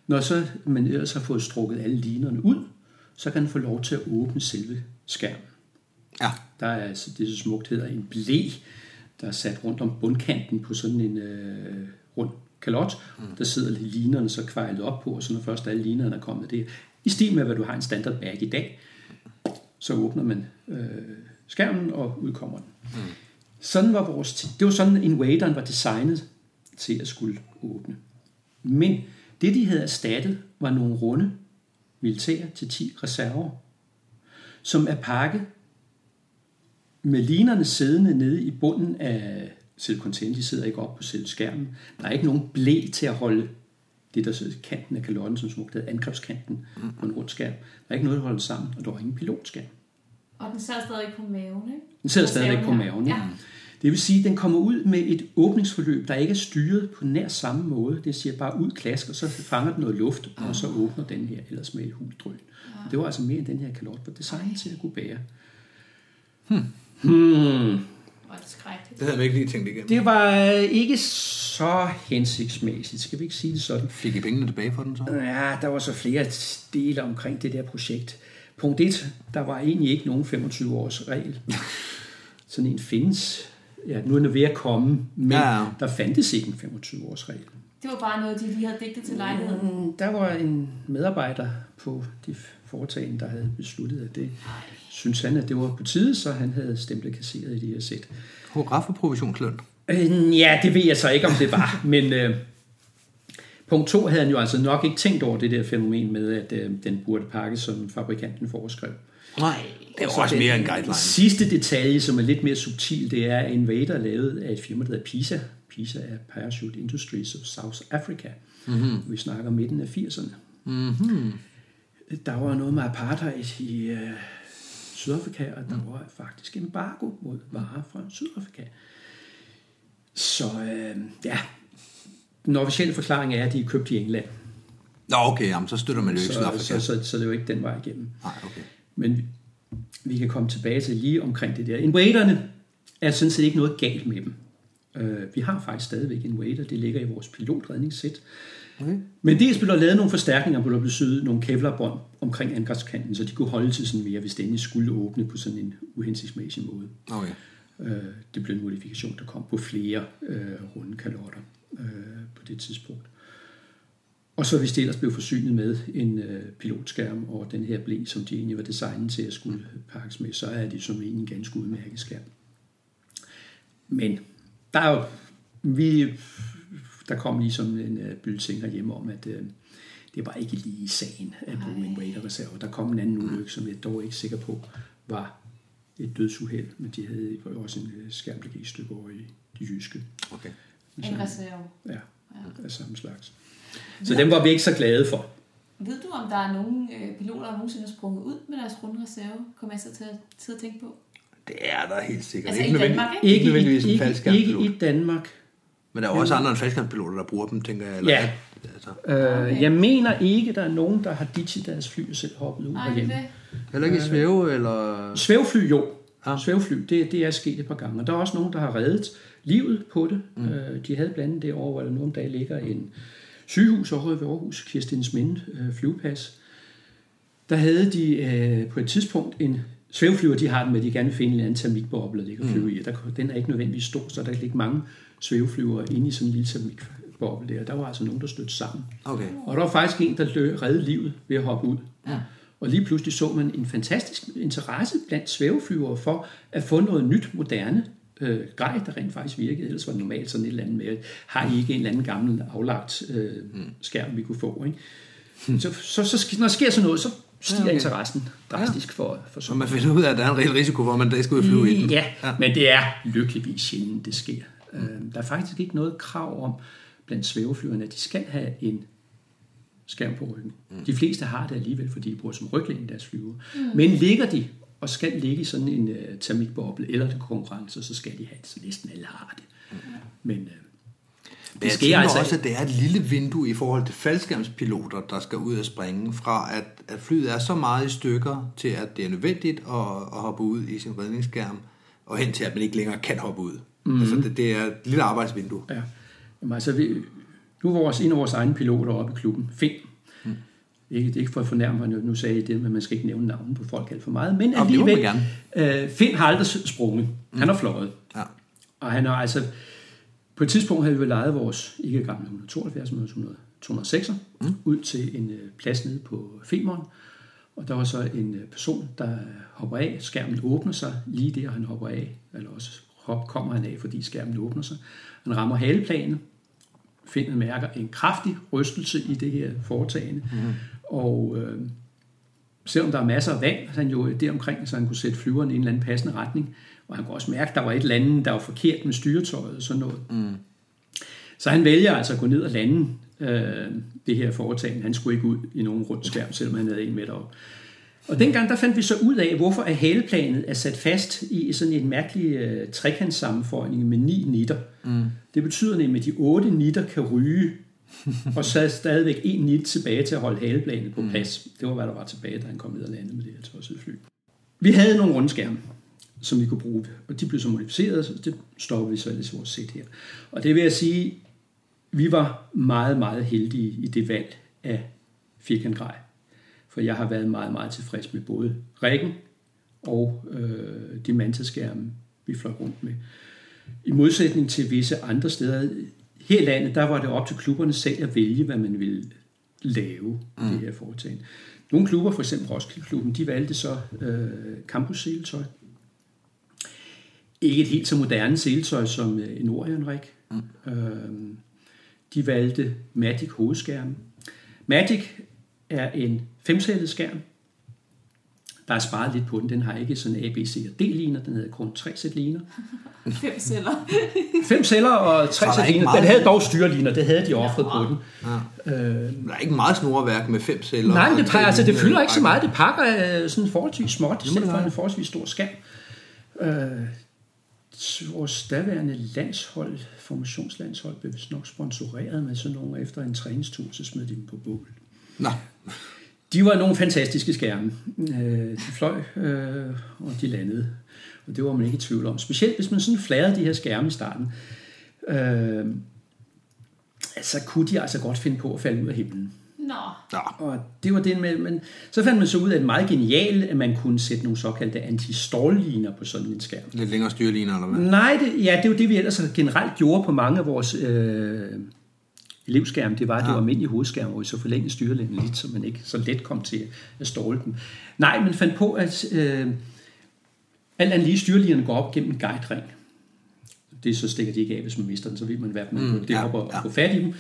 Når så man ellers har fået strukket alle linerne ud, så kan den få lov til at åbne selve skærmen. Ja, Der er altså det, så smukt hedder en blæ, der er sat rundt om bundkanten på sådan en øh, rund kalot. Mm. Der sidder linerne så kvejlet op på, og så når først alle linerne er kommet det i stil med, hvad du har en standard bag i dag, så åbner man øh, skærmen, og udkommer den. Mm. Sådan var vores, det var sådan, en waderen var designet til at skulle åbne. Men det, de havde erstattet, var nogle runde militære til 10 reserver, som er pakket med linerne siddende nede i bunden af selve container. De sidder ikke op på selve skærmen. Der er ikke nogen blæ til at holde det, der sidder i kanten af kalotten, som smukt hedder angrebskanten på en rund skærm. Der er ikke noget, der holder sammen, og der er ingen pilotskærm. Og den sad stadig på maven, ikke? Den sidder stadigvæk på maven. Ja. Ja. Det vil sige, at den kommer ud med et åbningsforløb, der ikke er styret på nær samme måde. Det siger bare ud klask, og så fanger den noget luft, og så åbner den her ellers med et huldrøn. Det var altså mere end den her kalot var designet til at kunne bære. Er skrækkeligt. det havde man ikke lige tænkt igennem. Det var øh, ikke så hensigtsmæssigt, skal vi ikke sige det sådan. Fik I pengene tilbage for den så? Ja, der var så flere dele omkring det der projekt. Punkt 1, der var egentlig ikke nogen 25-års regel. Sådan en findes. Ja, nu er den ved at komme, men Ja, der fandtes ikke en 25-års regel. Det var bare noget, de lige havde digtet til lejligheden. Mm, Der var en medarbejder på de foretagende, der havde besluttet, at det synes han, at det var på tide, så han havde stemplet kasseret i det her sæt. Hurra for provisionsløn. Øh, Ja, det ved jeg så ikke, om det var, men øh, punkt to havde han jo altså nok ikke tænkt over det der fænomen med, at øh, den burde pakkes, som fabrikanten foreskrev. Nej, det er Og så også den mere en guideline. Sidste detalje, som er lidt mere subtil, det er en Vader lavet af et firma, der hedder PISA. PISA er Parachute Industries of South Africa. Mm-hmm. Vi snakker midten af 80'erne. Mm-hmm. Der var noget med apartheid i øh, Sydafrika, og der var faktisk embargo mod varer fra Sydafrika. Så øh, ja, den officielle forklaring er, at de er købt i England. Nå, okay, jamen, så støtter man jo ikke Så, Sydafrika. så, så, så det er jo ikke den vej igennem. Nej, okay. Men vi- kan komme tilbage til lige omkring det der. Invadererne er sådan set ikke noget galt med dem. Øh, vi har faktisk stadigvæk en Invader, det ligger i vores pilotredningssæt. Okay. Men dels blev der lavet nogle forstærkninger, hvor der blev syet nogle kevlarbånd omkring angrebskanten, så de kunne holde til sådan mere, hvis det endelig skulle åbne på sådan en uhensigtsmæssig måde. Okay. Øh, det blev en modifikation, der kom på flere øh, runde kalotter øh, på det tidspunkt. Og så hvis det ellers blev forsynet med en øh, pilotskærm og den her blæ, som de egentlig var designet til at skulle pakkes med, så er det som egentlig en ganske udmærket skærm. Men der er jo, vi, der kom lige sådan en uh, bulletin herhjemme om, at uh, det var ikke lige sagen at bruge en Raider-reserve. Der kom en anden ulykke, som jeg dog ikke er sikker på var et dødsuheld, men de havde også en uh, skærm, der gik i stykker over i de jyske. Okay. En reserve. Ja, af samme slags. Så dem var vi ikke så glade for. Ved du, om der er nogen øh, piloter, der nogensinde har sprunget ud med deres grundreserve? Kommer jeg så til at, til at tænke på? Det er der helt sikkert. Altså ikke i Danmark, nødvendigvis, ikke nødvendigvis en ikke, faldskærmspilot. ikke i Danmark. Men der er jo også andre end faldskærmspiloter, der bruger dem, tænker jeg. Eller, Ja. Altså, Øh, jeg mener ikke, der er nogen, der har ditchet deres fly og selv hoppet ud Nej, herhjemme. det heller ikke i svæve, eller... Svævfly, jo. Ja. Ja. Svævfly, det, det er sket et par gange. Og der er også nogen, der har reddet livet på det. Mm. Øh, de havde blandt andet det over, hvor der nu om dagen ligger en sygehus over ved Aarhus, Kirstins Minde øh, flyvepas. Der havde de øh, på et tidspunkt en svævflyver, de har den med, de gerne vil finde en anden termikboble, de kan flyve i. Der, den er ikke nødvendigvis stor, så der kan ligge mange svæveflyver inde i sådan en lille termikboble der. Der var altså nogen, der stødte sammen. Okay. Og der var faktisk en, der lø- reddede livet ved at hoppe ud. Ja. Og lige pludselig så man en fantastisk interesse blandt svæveflyvere for at få noget nyt, moderne øh, grej, der rent faktisk virkede. Ellers var det normalt sådan et eller andet med, har I ikke en eller anden gammel aflagt øh, skærm, vi kunne få? Ikke? Så, så, så når der sker sådan noget, så stiger Ja, ja, okay. interessen drastisk for, for Så sådan man finder ud af, at der er en reel risiko for, at man der skal ud og flyve i den. Ja, ja, men det er lykkeligvis sjældent, det sker. Mm. Der er faktisk ikke noget krav om blandt svæveflyverne, at de skal have en skærm på ryggen. Mm. De fleste har det alligevel, fordi de bruger som ryglæn i deres flyver. Mm. Men ligger de og skal ligge i sådan en uh, termikboble eller til konkurrence, så skal de have det, så næsten alle har det. Mm. Men uh, Men det jeg sker altså også, at det er et lille vindue i forhold til faldskærmspiloter, der skal ud og springe, fra at, at flyet er så meget i stykker, til at det er nødvendigt at, at hoppe ud i sin redningsskærm, og hen til, at man ikke længere kan hoppe ud. Mm. Altså, det, det er et lille arbejdsvindue. Ja. Jamen, altså, vi, nu er vores, en af vores egne piloter oppe i klubben, Finn. Mm. Ikke, det er ikke for at fornærme mig, nu sagde I det, men man skal ikke nævne navnet på folk alt for meget. Men alligevel, øh, Finn har aldrig sprunget. Mm. Han har fløjet. Ja. Og han har altså, på et tidspunkt havde vi lejet vores ikke gamle 172, men 100 206 mm. ud til en øh, plads nede på Femern. Og der var så en øh, person, der hopper af. Skærmen åbner sig lige der, han hopper af. Eller også hop, kommer han af, fordi skærmen åbner sig. Han rammer haleplanen. Finder mærker en kraftig rystelse i det her foretagende. Mm. Og øh, selvom der er masser af vand, så han jo deromkring, så han kunne sætte flyveren i en eller anden passende retning. Og han kunne også mærke, at der var et eller andet, der var forkert med styretøjet og sådan noget. Mm. Så han vælger altså at gå ned og lande øh, det her foretagende. Han skulle ikke ud i nogen rund skærm, selvom han havde en med derop. Og dengang der fandt vi så ud af, hvorfor at haleplanet er sat fast i sådan en mærkelig øh, trekantssammenføjning med ni nitter. Mm. Det betyder nemlig, at de otte nitter kan ryge, og så er stadigvæk en nit tilbage til at holde haleplanet på plads. Det var, hvad der var tilbage, da han kom ned og landede med det her tossede fly. Vi havde nogle rundskærme, som vi kunne bruge, og de blev så modificeret, så det stopper vi så i vores sæt her. Og det vil jeg sige, vi var meget, meget heldige i det valg af firkantgrej. For jeg har været meget, meget tilfreds med både rækken og øh, de mantaskærme, vi fløj rundt med. I modsætning til visse andre steder, her landet, der var det op til klubberne selv at vælge, hvad man ville lave mm. det her foretagende. Nogle klubber, for eksempel Roskilde-klubben, de valgte så øh, campus-seletøj. Ikke et helt så moderne seletøj som øh, en Orion-rig. Mm. Øh, de valgte Matic hovedskærmen. Matic er en femcellet skærm. Der er sparet lidt på den. Den har ikke sådan A, B, C og D-liner. Den havde kun tre sæt liner. Fem celler. Fem celler og tre sæt liner. Den havde dog styreliner. Det havde de offret på den. Ja. Øh, Der er ikke meget snorværk med fem celler. nej, men det, pakker, altså, det fylder ikke så meget. Det pakker øh, sådan forholdsvis småt, må selv det for en forholdsvis stor skærm. Øh, vores daværende landshold, formationslandshold, blev nok sponsoreret med sådan nogle efter en træningstur, så smed de dem på bål. Nå, De var nogle fantastiske skærme. Øh, de fløj, øh, og de landede. Og det var man ikke i tvivl om. Specielt hvis man sådan fladrede de her skærme i starten. Øh, så kunne de altså godt finde på at falde ud af himlen. Nå, Ja. Og det var det med, men så fandt man så ud af, at det meget genialt, at man kunne sætte nogle såkaldte antistålliner på sådan en skærm. Lidt længere styrliner, eller hvad? Nej, det, ja, det var det, vi ellers generelt gjorde på mange af vores øh, elevskærme. Det var, at det var almindelige hovedskærme, hvor vi så forlængede styrlænden lidt, så man ikke så let kom til at ståle dem. Nej, man fandt på, at øh, alt andet lige styrlinerne går op gennem en guide-ring. Det så stikker de ikke af, hvis man mister den, så ved man, hvad man mm, det ja, op og, ja. få fat i dem.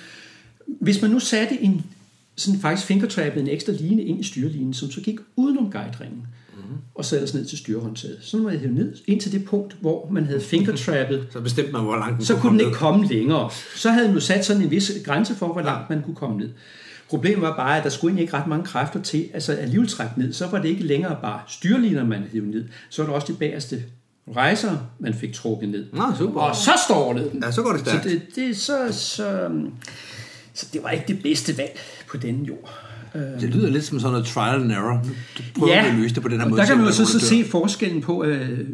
Hvis man nu satte en sådan faktisk fingertrappede en ekstra line ind i styrlinen, som så gik udenom guide-ringen, mm. og så ellers ned til styrehåndtaget. Så var jeg hævet ned ind til det punkt, hvor man havde fingertrappet Så bestemte man, hvor langt den så kunne den ikke komme længere. Så havde man jo sat sådan en vis grænse for, hvor langt man kunne komme ned. Problemet var bare, at der skulle egentlig ikke ret mange kræfter til, altså alligevel trække ned, så var det ikke længere bare styrliner, man havde ned, så var det også de bagerste rejser, man fik trukket ned. Nå, super. Og så stålede den. Ja, så går det Så stærkt. det, det, så, så, så det var ikke det bedste valg på denne jord. Det lyder lidt som sådan noget trial and error. Du prøver Ja, at løse det på den her måde. der kan man jo så, så se forskellen på, øh,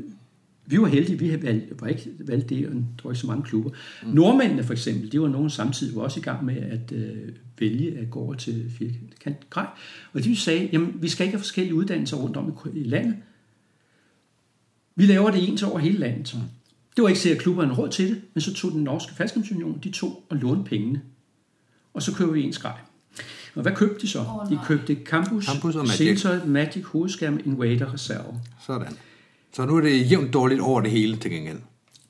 vi var heldige, vi havde valgt, var ikke valgt det, og der var ikke så mange klubber. Mm. Nordmændene for eksempel, de var nogen samtidig var også i gang med at øh, vælge at gå over til firkant grej. Og de sagde, jamen vi skal ikke have forskellige uddannelser rundt om i, i landet. Vi laver det ens over hele landet. Mm. Det var ikke sikkert, at klubberne råd til det, men så tog den norske faldskærmsunion, de tog og lånte pengene. Og så køber vi ens grej. Og hvad købte de så? Oh, de købte Campus, Campus og Magic. Sensoid, Magic, hovedskærm, Invader, reserve. Sådan. Så nu er det jævnt dårligt over det hele til gengæld.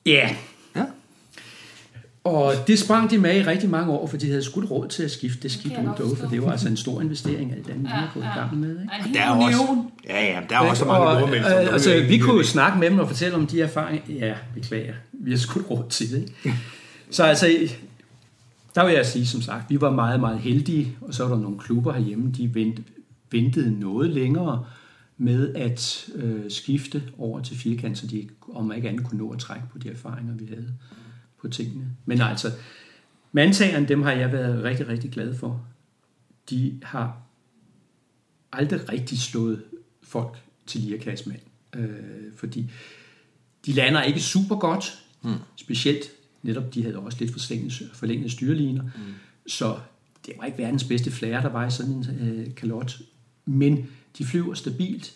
Ja, yeah. Ja. og det sprang de med i rigtig mange år, for de havde skudt råd til at skifte det jeg ud dog, for det var altså en stor investering, alt andet, ja, Ja, ja, gået i gang med. Ikke? Der er også, ja, ja, der er også så mange nordmænd, som øh, altså, vi kunne jo snakke med dem og fortælle om de erfaringer. Ja, beklager. Vi har skudt råd til det. Ikke? Så altså, der vil jeg sige, som sagt, vi var meget, meget heldige, og så var der nogle klubber herhjemme, de vent, ventede noget længere med at øh, skifte over til firkant, så de om ikke andet kunne nå at trække på de erfaringer, vi havde på tingene. Men altså, mandtagerne, dem har jeg været rigtig, rigtig glad for. De har aldrig rigtig slået folk til lirakassemand. Øh, fordi de lander ikke super godt, mm. specielt netop, de havde også lidt forlængede, forlængede styreliner, mm. så det var ikke verdens bedste flair, der var i sådan en øh, kalot, men de flyver stabilt.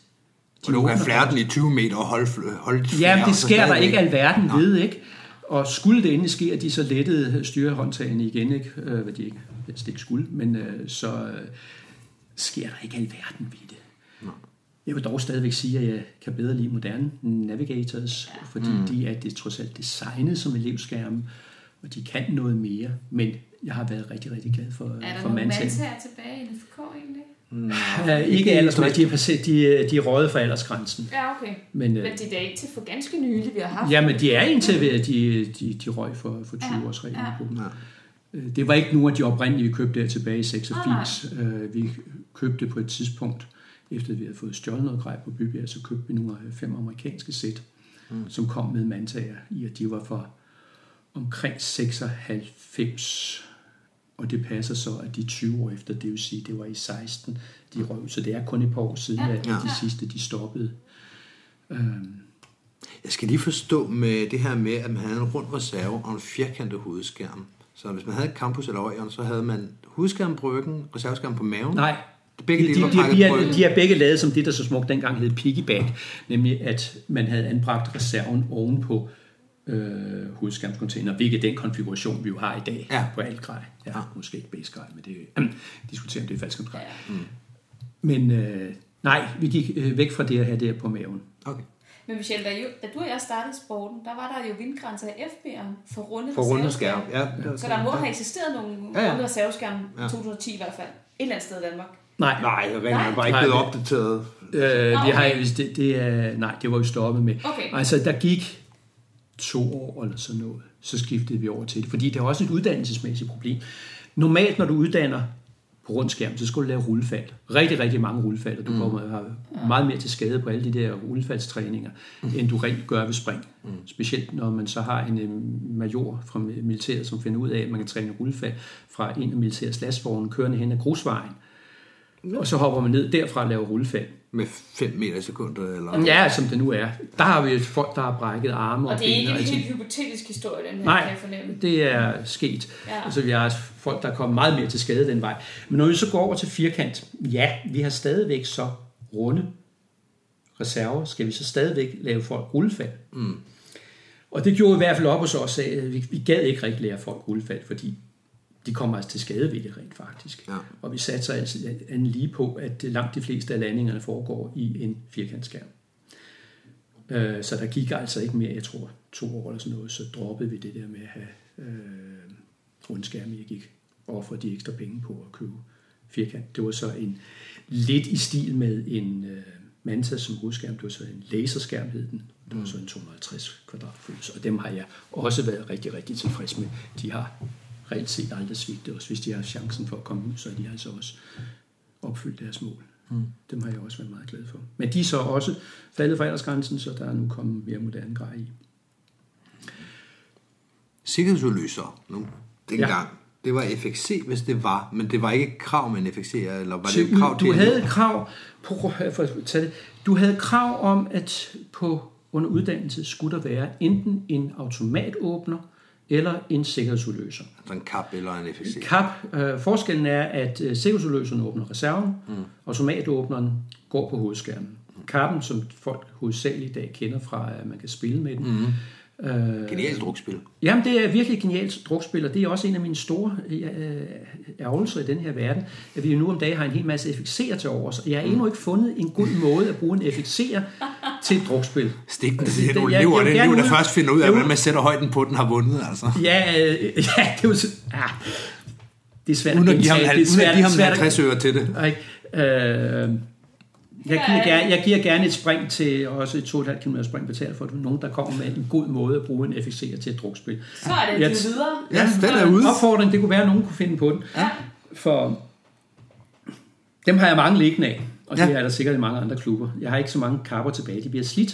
Og du kan flære den i 20 meter og holde, holde flære, men og det sker der ikke alverden ved, ikke? Og skulle det endelig ske, at de så lettede styrehåndtagene igen, ikke? Øh, hvad de ikke, helst ikke skulle, men øh, så øh, sker der ikke alverden ved det. Jeg vil dog stadigvæk sige, at jeg kan bedre lide moderne navigators, fordi mm. de er det trods alt designet som elevskærme, og de kan noget mere, men jeg har været rigtig, rigtig glad for, Er der for nogle mandtager tilbage i NFK egentlig? Uh, ikke aldersgrænsen, de er, passeret, de, de er røget for aldersgrænsen. Ja, okay. Men, øh, Men det er da indtil for ganske nylig, vi har haft. Ja, men de er indtil ved, at de, de, de røg for, for 20 Ja, års reglen ja. på dem. Ja. Øh, Det var ikke nogen af de oprindelige, vi købte der tilbage i 86. Ah, Øh, Vi købte på et tidspunkt, efter vi havde fået stjålet noget grej på Bybjerg, så købte vi nogle af fem amerikanske sæt, mm. som kom med mandtager i, at de var for omkring 96. Og det passer så, at de 20 år efter, det vil sige, det var i 16, de røg. ud. Så det er kun et par år siden, Ja, at de ja. sidste, de stoppede. Øhm, Jeg skal lige forstå med det her med, at man havde en rund reserve og en firkantet hovedskærm. Så hvis man havde et campus eller øjeren, så havde man hovedskærm på ryggen, reserveskærm på maven. Nej, Begge de, de, de, de, er, de er begge lavet som det, der så smukt dengang hed piggyback, nemlig at man havde anbragt reserven ovenpå øh, hovedskærmscontainer, hvilket er den konfiguration, vi jo har i dag Ja. på alt grej. Ja, Ja. måske ikke base grej, men det øh, diskuterer om det er falsk grej. Mm. Men øh, nej, vi gik øh, væk fra det at have det her på maven. Okay. Men Michelle, da, jo, da du og jeg startede i sporten, der var der jo vindgrænser i FB'eren for runde For runde skærm. Ja, Så der må have eksisteret nogle Ja, ja, ja. runde reserveskærme i Ja. 2010 i hvert fald. Et eller andet sted i Danmark. Nej, Nej, jeg ringer Nej. bare ikke blevet det- opdateret. øh, Nå, vi har, okay. det, det er, nej, det var vi stoppet med. Okay. Altså, der gik to år eller sådan noget, så skiftede vi over til det. Fordi det er også et uddannelsesmæssigt problem. Normalt, når du uddanner på rundskærm, så skal du lave rullefald. Rigtig, rigtig mange rullefald, og du mm. kommer har meget mere til skade på alle de der rullefaldstræninger, mm. end du rent gør ved spring. Mm. Specielt når man så har en øh, major fra militæret, som finder ud af, at man kan træne rullefald fra en af militærets lastvogne kørende hen ad grusvejen. Og så hopper man ned derfra og laver rullefald. Med 5 meter i sekundet, eller? Ja, som det nu er. Der har vi folk, der har brækket arme og, Og det er ikke en helt hypotetisk historie, den her, Nej, kan jeg fornemme. det er sket. Ja. Altså, vi har folk, der er kommet meget mere til skade den vej. Men når vi så går over til firkant, ja, vi har stadigvæk så runde reserver. Skal vi så stadigvæk lave folk rullefald? Mm. Og det gjorde i hvert fald op hos os, at vi, vi gad ikke rigtig lære folk rullefald, fordi de kommer altså til skade ved det rent faktisk. Ja. Og vi satser altså anden lige på, at langt de fleste af landingerne foregår i en firkantskærm. Øh, Så der gik altså ikke mere, jeg tror, to år eller sådan noget, så droppede vi det der med at have øh, rundskærme. Jeg gik over for de ekstra penge på at købe firkant. Det var så en lidt i stil med en øh, Manta som hovedskærm. Det var så en laserskærm, hed den. Det var så en 250 kvadratfods, og dem har jeg også været rigtig, rigtig tilfreds med. De har reelt set aldrig svigtet os. Hvis de har chancen for at komme ud, så er de altså også opfyldt deres mål. Mm. Dem har jeg også været meget glad for. Men de er så også faldet fra aldersgrænsen, så der er nu kommet mere moderne grej i. Sikkerhedsudløser nu, dengang. Ja. Det var FXC, hvis det var, men det var ikke et krav med en FXC, eller var det et krav du til havde elever? et krav på, for at tage det, du havde krav om, at på under uddannelse skulle der være enten en automatåbner eller en sikkerhedsudløser. Altså en kap eller en FXC. Kap, øh, forskellen er, at øh, sikkerhedsudløseren åbner reserven, mm. automatåbneren går på hovedskærmen. Kappen, som folk hovedsageligt i dag kender fra, at man kan spille med den, mm. Øh, Genialt drukspil. Jamen, det er virkelig et genialt drukspil, og det er også en af mine store øh, ærgelser i den her verden, at vi jo nu om dagen har en hel masse FX'er til overs, og jeg har endnu ikke fundet en god måde at bruge en FX'er til et drukspil. Stik den Altså, til det- nogle jeg- gerne elev, der først finder ud af, hvordan man sætter højden på den, har vundet, altså. Ja, øh, ja det er jo ja, det er svært Uden at give ham, gentage. uden Det er at give ham svært at- 50 øre til det. Øh, jeg, giver gerne, jeg giver gerne et spring til, også et 2,5 km spring betalt for nogen, der kommer med en god måde at bruge en FX'er til et drukspil. Så er det Jeg- givet videre. Ja, den er ude. Opfordring, det kunne være, at nogen kunne finde på den. Ja. For dem har jeg mange liggende af, og det Ja. er der sikkert i mange andre klubber. Jeg har ikke så mange kapper tilbage. De bliver slidt.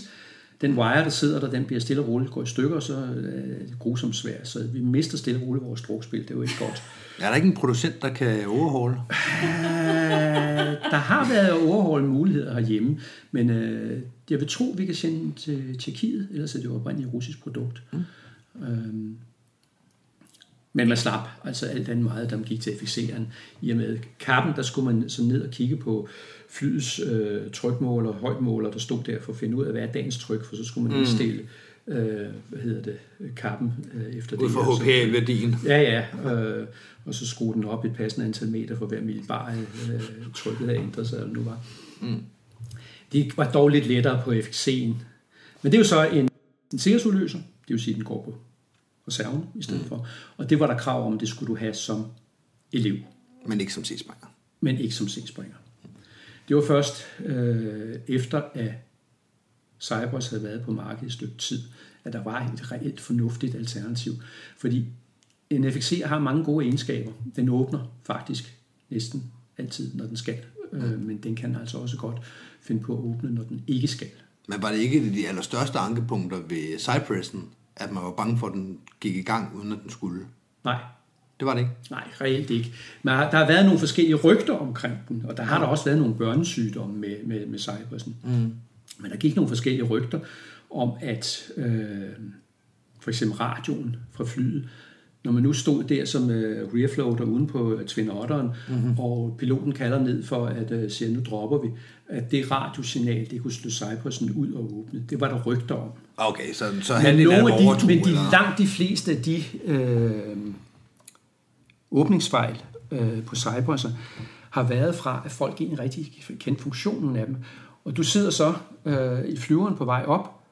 Den wire, der sidder der, den bliver stille og roligt, går i stykker, så er det grusomt svært. Så vi mister stille og roligt vores drukspil. Det er jo ikke godt. Er der ikke en producent, der kan overholde? Øh, der har været overholdt muligheder herhjemme, men øh, jeg vil tro, vi kan sende til Tjekkiet, ellers er det jo oprindeligt et russisk produkt. Mm. Øhm, men man slap altså alt andet meget, der man gik til FX'eren. I og med kappen, der skulle man så ned og kigge på flyets øh, trykmåler, højtmåler, der stod der for at finde ud af, hvad er dagens tryk, for så skulle man indstille øh, hvad hedder det, kappen øh, efter Ud det. fra her. Så- HPA-værdien. Ja, ja. Øh, og så skrue den op et passende antal meter for hver millibar øh, trykket havde ændret sig, eller nu var. Mm. Det var dog lidt lettere på FXC'en. Men det er jo så en, en sikkerhedsudløser. Det vil sige, at den går på reserven i stedet mm. for. Og det var der krav om, det skulle du have som elev, Men ikke som C-springer. men ikke som C-springer. Det var først øh, efter, at Cybers havde været på markedet et stykke tid, at der var et reelt fornuftigt alternativ. Fordi en FXC har mange gode egenskaber. Den åbner faktisk næsten altid, når den skal. Øh, men den kan altså også godt finde på at åbne, når den ikke skal. Men var det ikke de allerstørste ankepunkter ved Cypressen, at man var bange for, at den gik i gang, uden at den skulle? Nej, Det var det ikke. Nej, reelt ikke. Men der har været nogle forskellige rygter omkring den, og der har der også været nogle børnesygdomme med, med, med Cypressen. Mm. Men der gik nogle forskellige rygter om, at øh, for eksempel radioen fra flyet, når man nu stod der som øh, rearfloater uden på øh, Twin Otteren, mm-hmm. og piloten kalder ned for at øh, sige, nu dropper vi, at det radiosignal, det kunne slå Cypressen ud og åbne. Det var der rygter om. Okay, så, så Men, halvdelen af nogle af de, men de, langt de fleste af de øh, åbningsfejl øh, på Cyberser har været fra, at folk egentlig rigtig kendte funktionen af dem. Og du sidder så øh, i flyveren på vej op.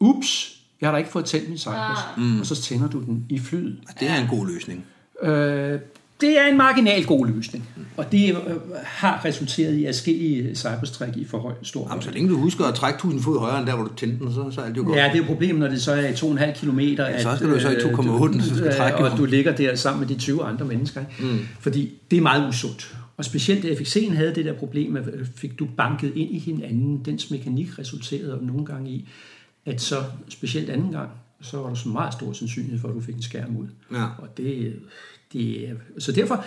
Ups, jeg har da ikke fået tændt min Cybers. Mm. Og så tænder du den i flyet. Det er en god løsning. Øh, det er en marginal god løsning. Og det øh, har resulteret i adskillige cyberstræk i for høj stor Jamen, så længe du husker at trække 1000 fod højere end der, hvor du tændte den, så, så er alt jo godt. Ja, det er jo problemet, når det så er i 2,5 km. Ja, så skal du jo så i 2,8, så skal du trække Og du ligger der sammen med de 20 andre mennesker. Mm. Fordi det er meget usundt. Og specielt FXC'en havde det der problem, at fik du banket ind i hinanden. Dens mekanik resulterede nogle gange i, at så specielt anden gang, så var der så meget stor sandsynlighed for, at du fik en skærm ud. Ja. Og det, det er, så derfor,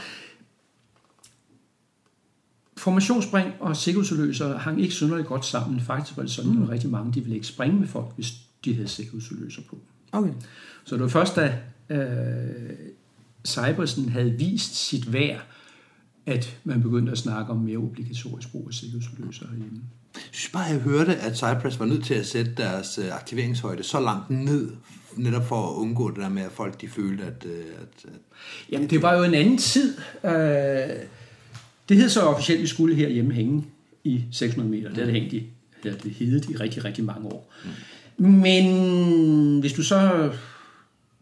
formationsspring og sikkerhedsudløser hang ikke synderligt godt sammen. Faktisk var det sådan, mm. at rigtig mange de ville ikke springe med folk, hvis de havde sikkerhedsudløser på. Okay. Så det var først, da øh, Cybersen havde vist sit værd, at man begyndte at snakke om mere obligatorisk brug af sikkerhedsudløser herhjemme. Jeg synes bare, jeg hørte, at Cypress var nødt til at sætte deres øh, aktiveringshøjde så langt ned, netop for at undgå det der med, at folk de følte, at... øh, at, at Jamen, det var jo en anden tid. Øh, det hed så officielt, at vi skulle herhjemme hænge i 600 meter. Det har det hængt i, eller det heddet i rigtig, rigtig mange år. Men hvis du så...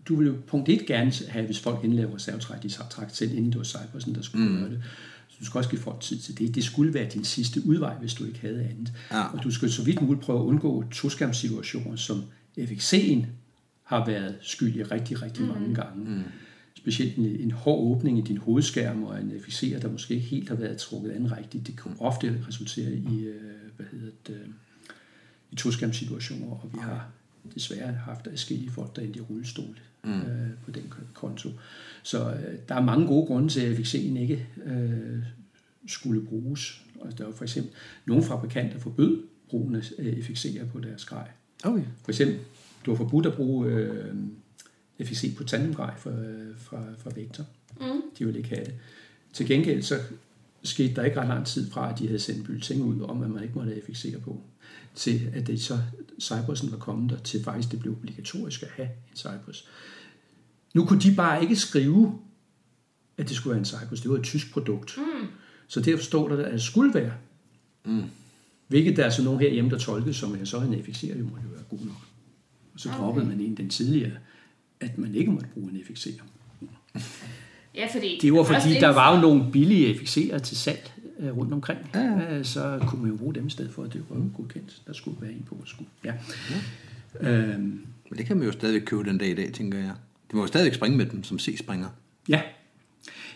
Du ville jo punkt 1 gerne have, hvis folk indlaver reservetræk, de har trakt selv, inden det var Cybersen, der skulle mm. gøre det. Så du skal også give folk tid til det. Det skulle være din sidste udvej, hvis du ikke havde andet. Ja. Og du skal så vidt muligt prøve at undgå toskærmssituationer, som FXC'en har været skyld i rigtig, rigtig mange gange. Mm. Specielt en, en hård åbning i din hovedskærm og en FXC'er, der måske ikke helt har været trukket an rigtigt. Det kan ofte resultere i, øh, hvad hedder det, øh, i toskærmssituationer, og vi har desværre haft adskillige folk, der er i rullestol mm. øh, på den konto. Så øh, der er mange gode grunde til, at FXC'en ikke øh, skulle bruges. Og der var for eksempel nogle fabrikanter forbød brugen af øh, FXC'er på deres grej. Okay. For eksempel, du har forbudt at bruge øh, FXC på tandemgrej fra, fra, fra Vector. Mm. De ville ikke have det. Til gengæld så skete der ikke ret lang tid fra, at de havde sendt bulletin ud om, at man ikke måtte have FXC'er på, til at det så Cybersen var kommet der, til faktisk det blev obligatorisk at have en Cypress. Nu kunne de bare ikke skrive, at det skulle være en Cypress. Det var et tysk produkt. Mm. Så derfor står der, at det skulle være. Mm. Hvilket der er så nogen herhjemme, der tolkede som, at så en FXC'er jo må jo være god nok. Og så droppede man en den tidligere, at man ikke måtte bruge en FXC'er. Ja, fordi... Det var fordi, der var jo nogle billige FXC'er til salg øh, rundt omkring. Ja. Øh, Så kunne man jo bruge dem i stedet for, at det var jo godkendt. Der skulle være en på, der skulle. Ja. Øhm, Men det kan man jo stadigvæk købe den dag i dag, tænker jeg. De må jo stadigvæk springe med dem som C-springer. ja.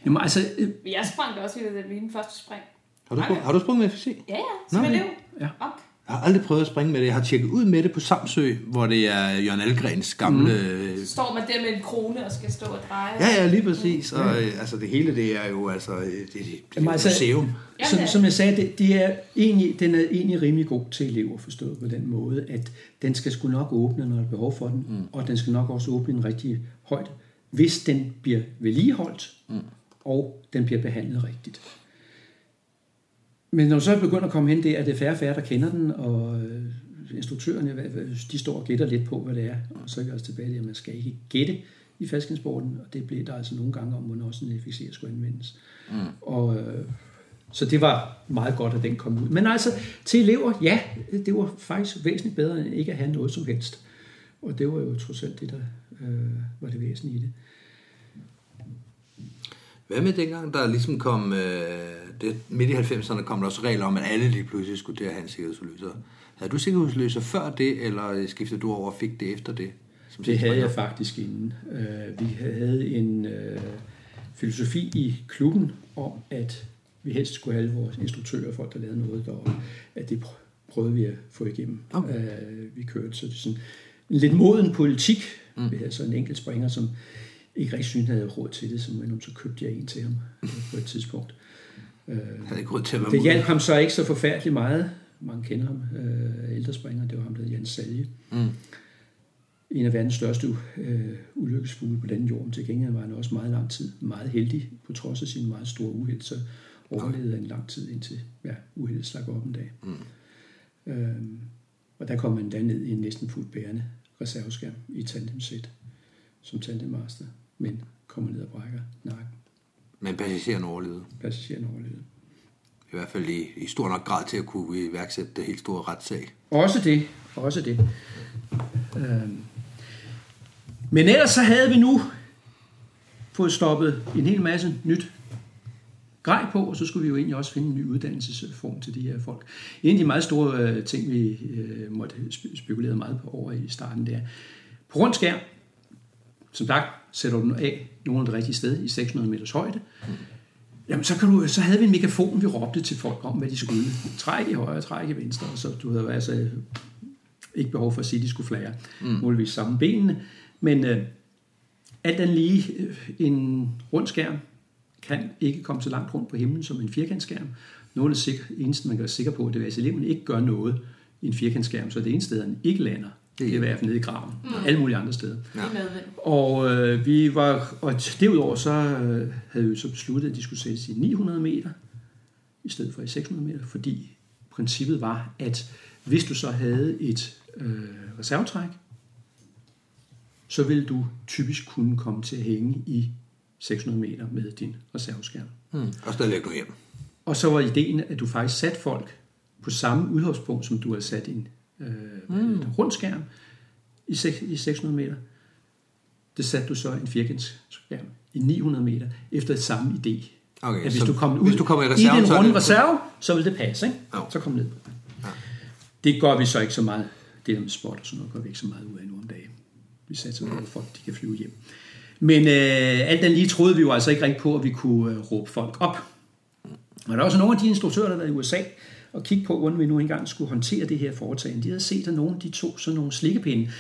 Jamen altså, øh, Jeg sprang da også i det min første spring. Har du, sprung, har du sprunget med FCC? Ja, ja, som Nå, ja. elev. Ja. Op. Jeg har aldrig prøvet at springe med det. Jeg har tjekket ud med det på Samsø, hvor det er Jørgen Algrens gamle... Mm. Står man der med en krone og skal stå og dreje. Ja, ja, lige præcis. Og, øh, altså, det hele det er jo altså, øh, det, det, det er Jamen, et altså- museum. som, som jeg sagde, det, det er egentlig, den er egentlig rimelig god til elever forstået på den måde, at den skal sgu nok åbne, når der er behov for den, mm. og den skal nok også åbne en rigtig højt, hvis den bliver vedligeholdt, mm. og den bliver behandlet rigtigt. Men når du så begynder at komme hen, det er det færre og færre, der kender den, og øh, instruktørerne, de står og gætter lidt på, hvad det er, og så er vi også tilbage til, at man skal ikke gætte i fastkensporten, og det blev der altså nogle gange om, hvornår sådan en FXC skulle anvendes. Mm. Og, øh, så det var meget godt, at den kom ud. Men altså, til elever, ja, det var faktisk væsentligt bedre, end ikke at have noget som helst. Og det var jo trods alt det, der øh, var det væsentlige i det. Hvad med dengang, der ligesom kom... Øh, det, midt i 90'erne kom der også regler om, at alle lige pludselig skulle til at have en sikkerhedsudløser. Havde du sikkerhedsløser før det, eller skiftede du over og fik det efter det? Som Det havde jeg faktisk inden. Øh, vi havde en øh, filosofi i klubben om, at vi helst skulle have alle vores instruktører, folk der lavede noget deroppe, at det pr- prøvede vi at få igennem. Okay. Øh, vi kørte så det sådan en lidt moden politik. Mm. Vi havde så en enkelt springer, som ikke rigtig syntes, havde råd til det, så, men så købte jeg en til ham øh, på et tidspunkt. Øh, havde ikke råd til at være det hjalp ham så ikke så forfærdeligt meget. Mange kender ham, øh, ældre springer. Det var ham, der hed Jens Salje. Mm. En af verdens største øh, ulykkesfugle på den jord. Til gengæld var han også meget lang tid meget heldig, på trods af sin meget store uheld. Så overlevede han lang tid indtil ja, uheldet slap op en dag. Mm. Øhm, og der kom man da ned i en næsten fuldt bærende reserveskærm i tandemsæt som tandemmaster. Men kommer ned og brækker nakken. Men passageren overlevede. Passageren overlevede. I hvert fald i, i stor nok grad til at kunne iværksætte det helt store retssag. Også det, også det. Øhm. Men ellers så havde vi nu fået stoppet en hel masse nyt grej på, og så skulle vi jo egentlig også finde en ny uddannelsesform til de her folk. En af de meget store øh, ting, vi øh, måtte spe- spekulere meget på over i starten, det er, på rund skærm, som sagt, sætter du den af nogen det rigtige sted i 600 meters højde, Jamen, så, kan du, så havde vi en megafon, vi råbte til folk om, hvad de skulle. Træk i højre, træk i venstre, og så du havde altså ikke behov for at sige, at de skulle flære. Mm. Muligvis samme benene. Men øh, alt andet lige, øh, en rund skærm kan ikke komme så langt rundt på himlen som en firkantskærm. noget af det eneste, man kan være sikker på, det er, at eleven ikke gør noget i en firkantskærm, så det eneste sted, han ikke lander, det er i hvert fald nede i graven, mm. og alle mulige andre steder. Ja. Og øh, vi var, og derudover så øh, havde vi så besluttet, at de skulle sættes i 900 meter, i stedet for i 600 meter, fordi princippet var, at hvis du så havde et øh, reservetræk, så vil du typisk kunne komme til at hænge i 600 meter med din reserveskærm. Mm. Og stadigvæk nu hjem. Og så var ideen, at du faktisk satte folk på samme udholdspunkt, som du havde sat en øh, mm. rund skærm i, i 600 meter. Det satte du så en firkantsskærm i 900 meter, efter samme idé. Okay, at hvis så du kom ud hvis du kommer i i reserve, den så er runde reserve, så vil det passe. Ikke? Jo. Så kom ned. Det gør vi så ikke så meget. Det der med spot og sådan noget, gør vi ikke så meget ud af nu om dagen. Vi satser på, at folk de kan flyve hjem. Men øh, alt den lige troede vi jo altså ikke rigtig på, at vi kunne øh, råbe folk op. Og der er også nogle af de instruktører, der har været i USA, og kigge på, hvordan vi nu engang skulle håndtere det her foretagende. De havde set, at nogen de tog sådan nogle slikkepinde,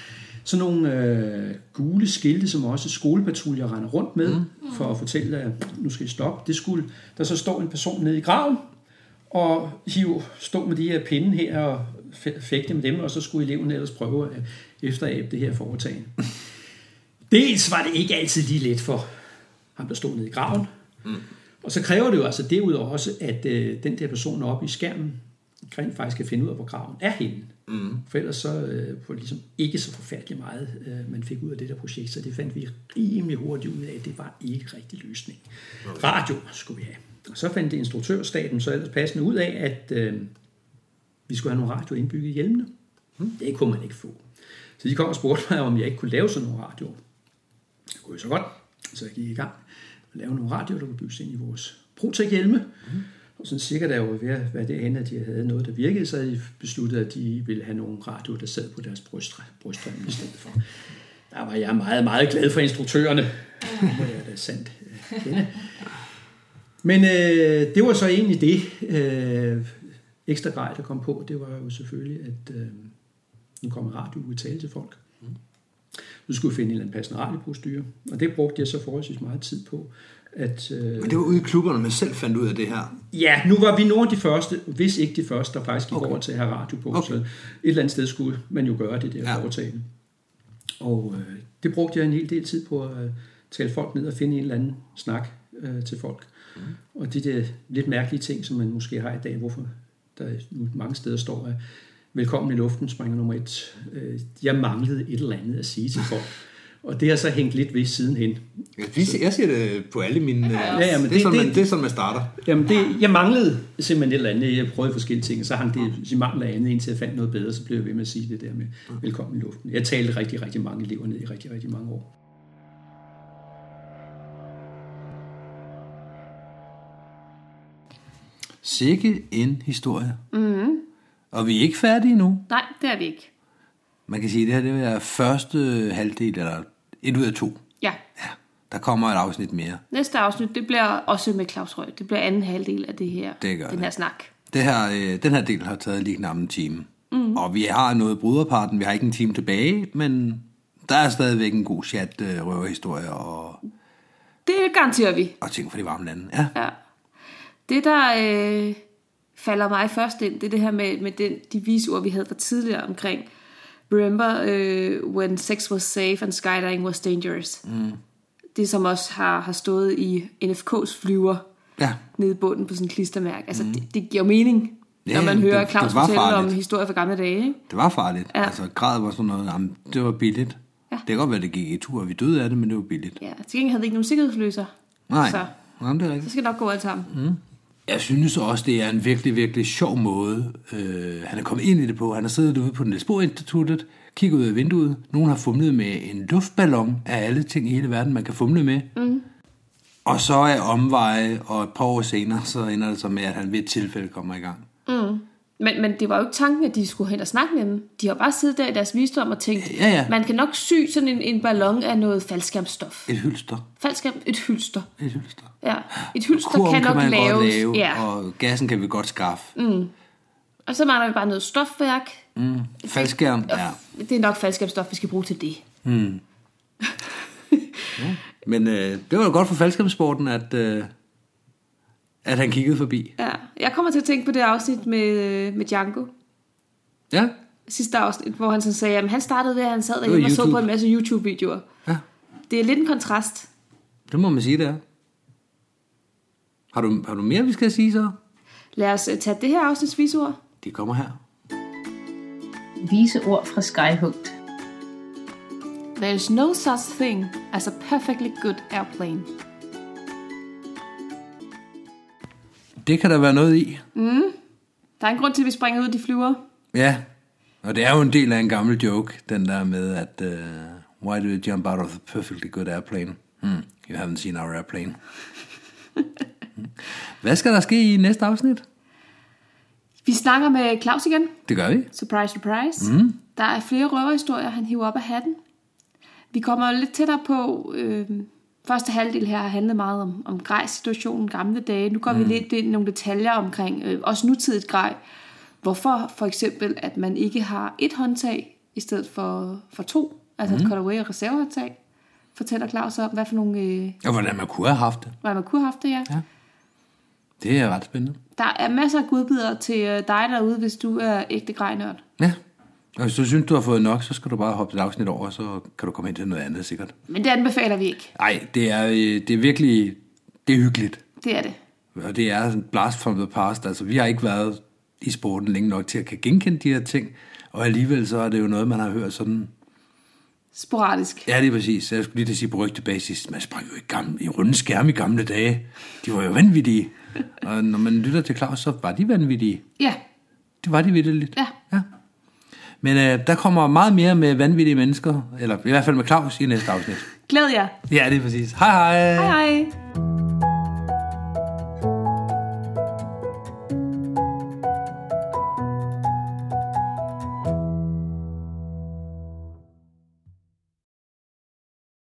sådan nogle øh, gule skilte, som også skolepatruljer render rundt med, mm. for at fortælle, at nu skal I stoppe. Det skulle, der så står en person nede i graven, og hive, stå med de her pinde her og fæ- fægte med dem, og så skulle eleven ellers prøve at efterabe det her foretagende. Dels var det ikke altid lige let for ham, der stod nede i graven, mm. Og så kræver det jo altså derudover også, at øh, den der person oppe i skærmen rent faktisk kan finde ud af, hvor graven er henne. Mm. For ellers så øh, det ligesom ikke så forfærdeligt meget, øh, man fik ud af det der projekt, så det fandt vi rimelig hurtigt ud af, at det var ikke rigtig løsning. Radio skulle vi have. Og så fandt det instruktørstaten så ellers passende ud af, at øh, vi skulle have nogle radio indbygget i hjelmene. Mm. Det kunne man ikke få. Så de kom og spurgte mig, om jeg ikke kunne lave sådan nogle radioer. Det kunne jeg så godt. Så jeg gik i gang lave nogle radioer, der kunne bygges ind i vores Protec-hjelme. Mm. Og sådan cirka der var ved at være derhen, at de havde noget, der virkede, så havde de besluttet, at de ville have nogle radioer, der sad på deres bryst, brystrem i stedet for. Der var jeg meget, meget glad for instruktørerne. Det må jeg da sandt øh, kende. Men øh, det var så egentlig det øh, ekstra grej, der kom på. Det var jo selvfølgelig, at øh, nu kommer radio ud tale til folk. Nu skulle finde en eller anden passende radioprostyre, og det brugte jeg så forholdsvis meget tid på. At, øh, Men det var ude i klubberne, man selv fandt ud af det her. Ja, nu var vi nogle af de første, hvis ikke de første, der faktisk gik Okay. over til at have radio på. Okay. Så et eller andet sted skulle man jo gøre det der ja. foretagende. Og øh, det brugte jeg en hel del tid på at øh, tale folk ned og finde en eller anden snak øh, til folk. Mm. Og de der lidt mærkelige ting, som man måske har i dag, hvorfor der nu mange steder står, at velkommen i luften, springer nummer et. Øh, jeg manglede et eller andet at sige til folk. Og det har så hængt lidt ved sidenhen. Jeg, siger det på alle mine... Ja, ja, men det, er det- sådan, man, det- det er sådan, man starter. Jamen, det, jeg manglede simpelthen et eller andet. Jeg prøvede forskellige ting, og så hang det i mangel af andet, indtil jeg fandt noget bedre, så blev jeg ved med at sige det der med velkommen i luften. Jeg talte rigtig, rigtig mange elever ned i rigtig, rigtig mange år. Sikke en historie. Mm. Og vi er ikke færdige nu. Nej, det er vi ikke. Man kan sige, at det her det er første halvdel, eller et ud af to. Ja, Ja, der kommer et afsnit mere. næste afsnit, det bliver også med Claus Røg. Det bliver anden halvdel af det her, Det gør den det. her snak. Det her, øh, den her del har taget lige knap en time. Mm. Og vi har noget bruderparten. Vi har ikke en time tilbage, men der er stadigvæk en god chat, øh, røverhistorie og, Det garanterer vi. og ting fra de varme lande. Ja. Ja. Det, der øh, falder mig først ind, det er det her med, med den, de vise ord, vi havde fra tidligere omkring Remember uh, when sex was safe and skydiving was dangerous. Mm. Det, som også har, har stået i NFK's flyver ja. nede i bunden på sådan en klistermærke. Altså, mm. det, det giver mening, Ja, når man det- hører det Claus fortælle om historier fra gamle dage. Ikke? Det var farligt. Ja. Altså, grad var sådan noget, jamen, det var billigt. Ja. Det kan godt være, det gik i tur, og vi døde af det, men det var billigt. Ja, til gengæld havde vi ikke nogen sikkerhedsløser. Nej, Så jamen, det er det rigtigt. skal nok gå alt sammen. Mm. Jeg synes også, det er en virkelig, virkelig sjov måde, øh, han er kommet ind i det på. Han har siddet ude på Niels Bohr Instituttet, kigget ud af vinduet. Nogen har fumlet med en luftballon af alle ting i hele verden, man kan fumle med. Mm. Og så er omveje, og et par år senere, så ender det så med, at han ved et tilfælde kommer i gang. Men, men det var jo ikke tanken, at de skulle hen og snakke med dem. De har bare siddet der i deres visdom og tænkt, Ja, ja. man kan nok sy sådan en, en ballon af noget faldskærmstof. Et hylster. Faldskærm, et hylster. Et hylster. Ja, et hylster Kurven kan nok man laves. godt lave, ja. og gassen kan vi godt skaffe. Mm. Og så mangler vi bare noget stofværk. Mm. Faldskærm, ja. Det er nok faldskærmstof, vi skal bruge til det. Men øh, det var jo godt for faldskærmsporten, at, øh, at han kiggede forbi. Ja. Jeg kommer til at tænke på det afsnit med, med Django. Ja, Sidste afsnit, hvor han sådan sagde, at han startede ved, at han sad derhjemme og så på en masse YouTube-videoer. ja. Det er lidt en kontrast. Det må man sige, det er. Har du, har du mere, vi skal sige så? Lad os øh, tage det her afsnits visord. De kommer her. Vise ord fra Skyhugt. There's no such thing as a perfectly good airplane. Det kan der være noget i. Der er en grund til, at vi springer ud, de flyver. Ja, og det er jo en del af en gammel joke, den der med, at uh, why do you jump out of the perfectly good airplane? Hmm, you haven't seen our airplane. Hvad skal der ske i næste afsnit? Vi snakker med Claus igen. Det gør vi. Surprise, surprise. Mm. Der er flere røverhistorier, han hiver op af hatten. Vi kommer lidt tættere på... Øh, første halvdel her har handlet meget om, om Grejs situation gamle dage. Nu går mm. vi lidt ind i nogle detaljer omkring øh, også nutidigt grej. Hvorfor for eksempel, at man ikke har et håndtag i stedet for, for to. Altså mm. et cutaway og reservehåndtag. Fortæller Claus om, hvad for nogle... Øh, Og hvordan man kunne have haft det. hvad man kunne have haft det, ja. Ja. Det er ret spændende. Der er masser af godbidder til øh, dig derude, hvis du er ægte grejnørd. Ja. Og hvis du synes, du har fået nok, så skal du bare hoppe et afsnit over, så kan du komme ind til noget andet sikkert. Men det anbefaler vi ikke. Nej, det er, øh, det er virkelig det er hyggeligt. Det er det. Og det er sådan blast from the past. Altså, vi har ikke været i sporten længe nok til at kan genkende de her ting. Og alligevel så er det jo noget, man har hørt sådan... Sporadisk. Ja, det er præcis. Jeg skulle lige til at sige på rygtebasis. Man sprang jo i, gamle, i runde skærme i gamle dage. De var jo vanvittige. Og når man lytter til Claus, så var de vanvittige. Ja, Det var de vitterligt. Ja. Men øh, der kommer meget mere med vanvittige mennesker, eller i hvert fald med Claus i næste afsnit. glæd jer. Ja, det er præcis. Hej hej. Hej hej.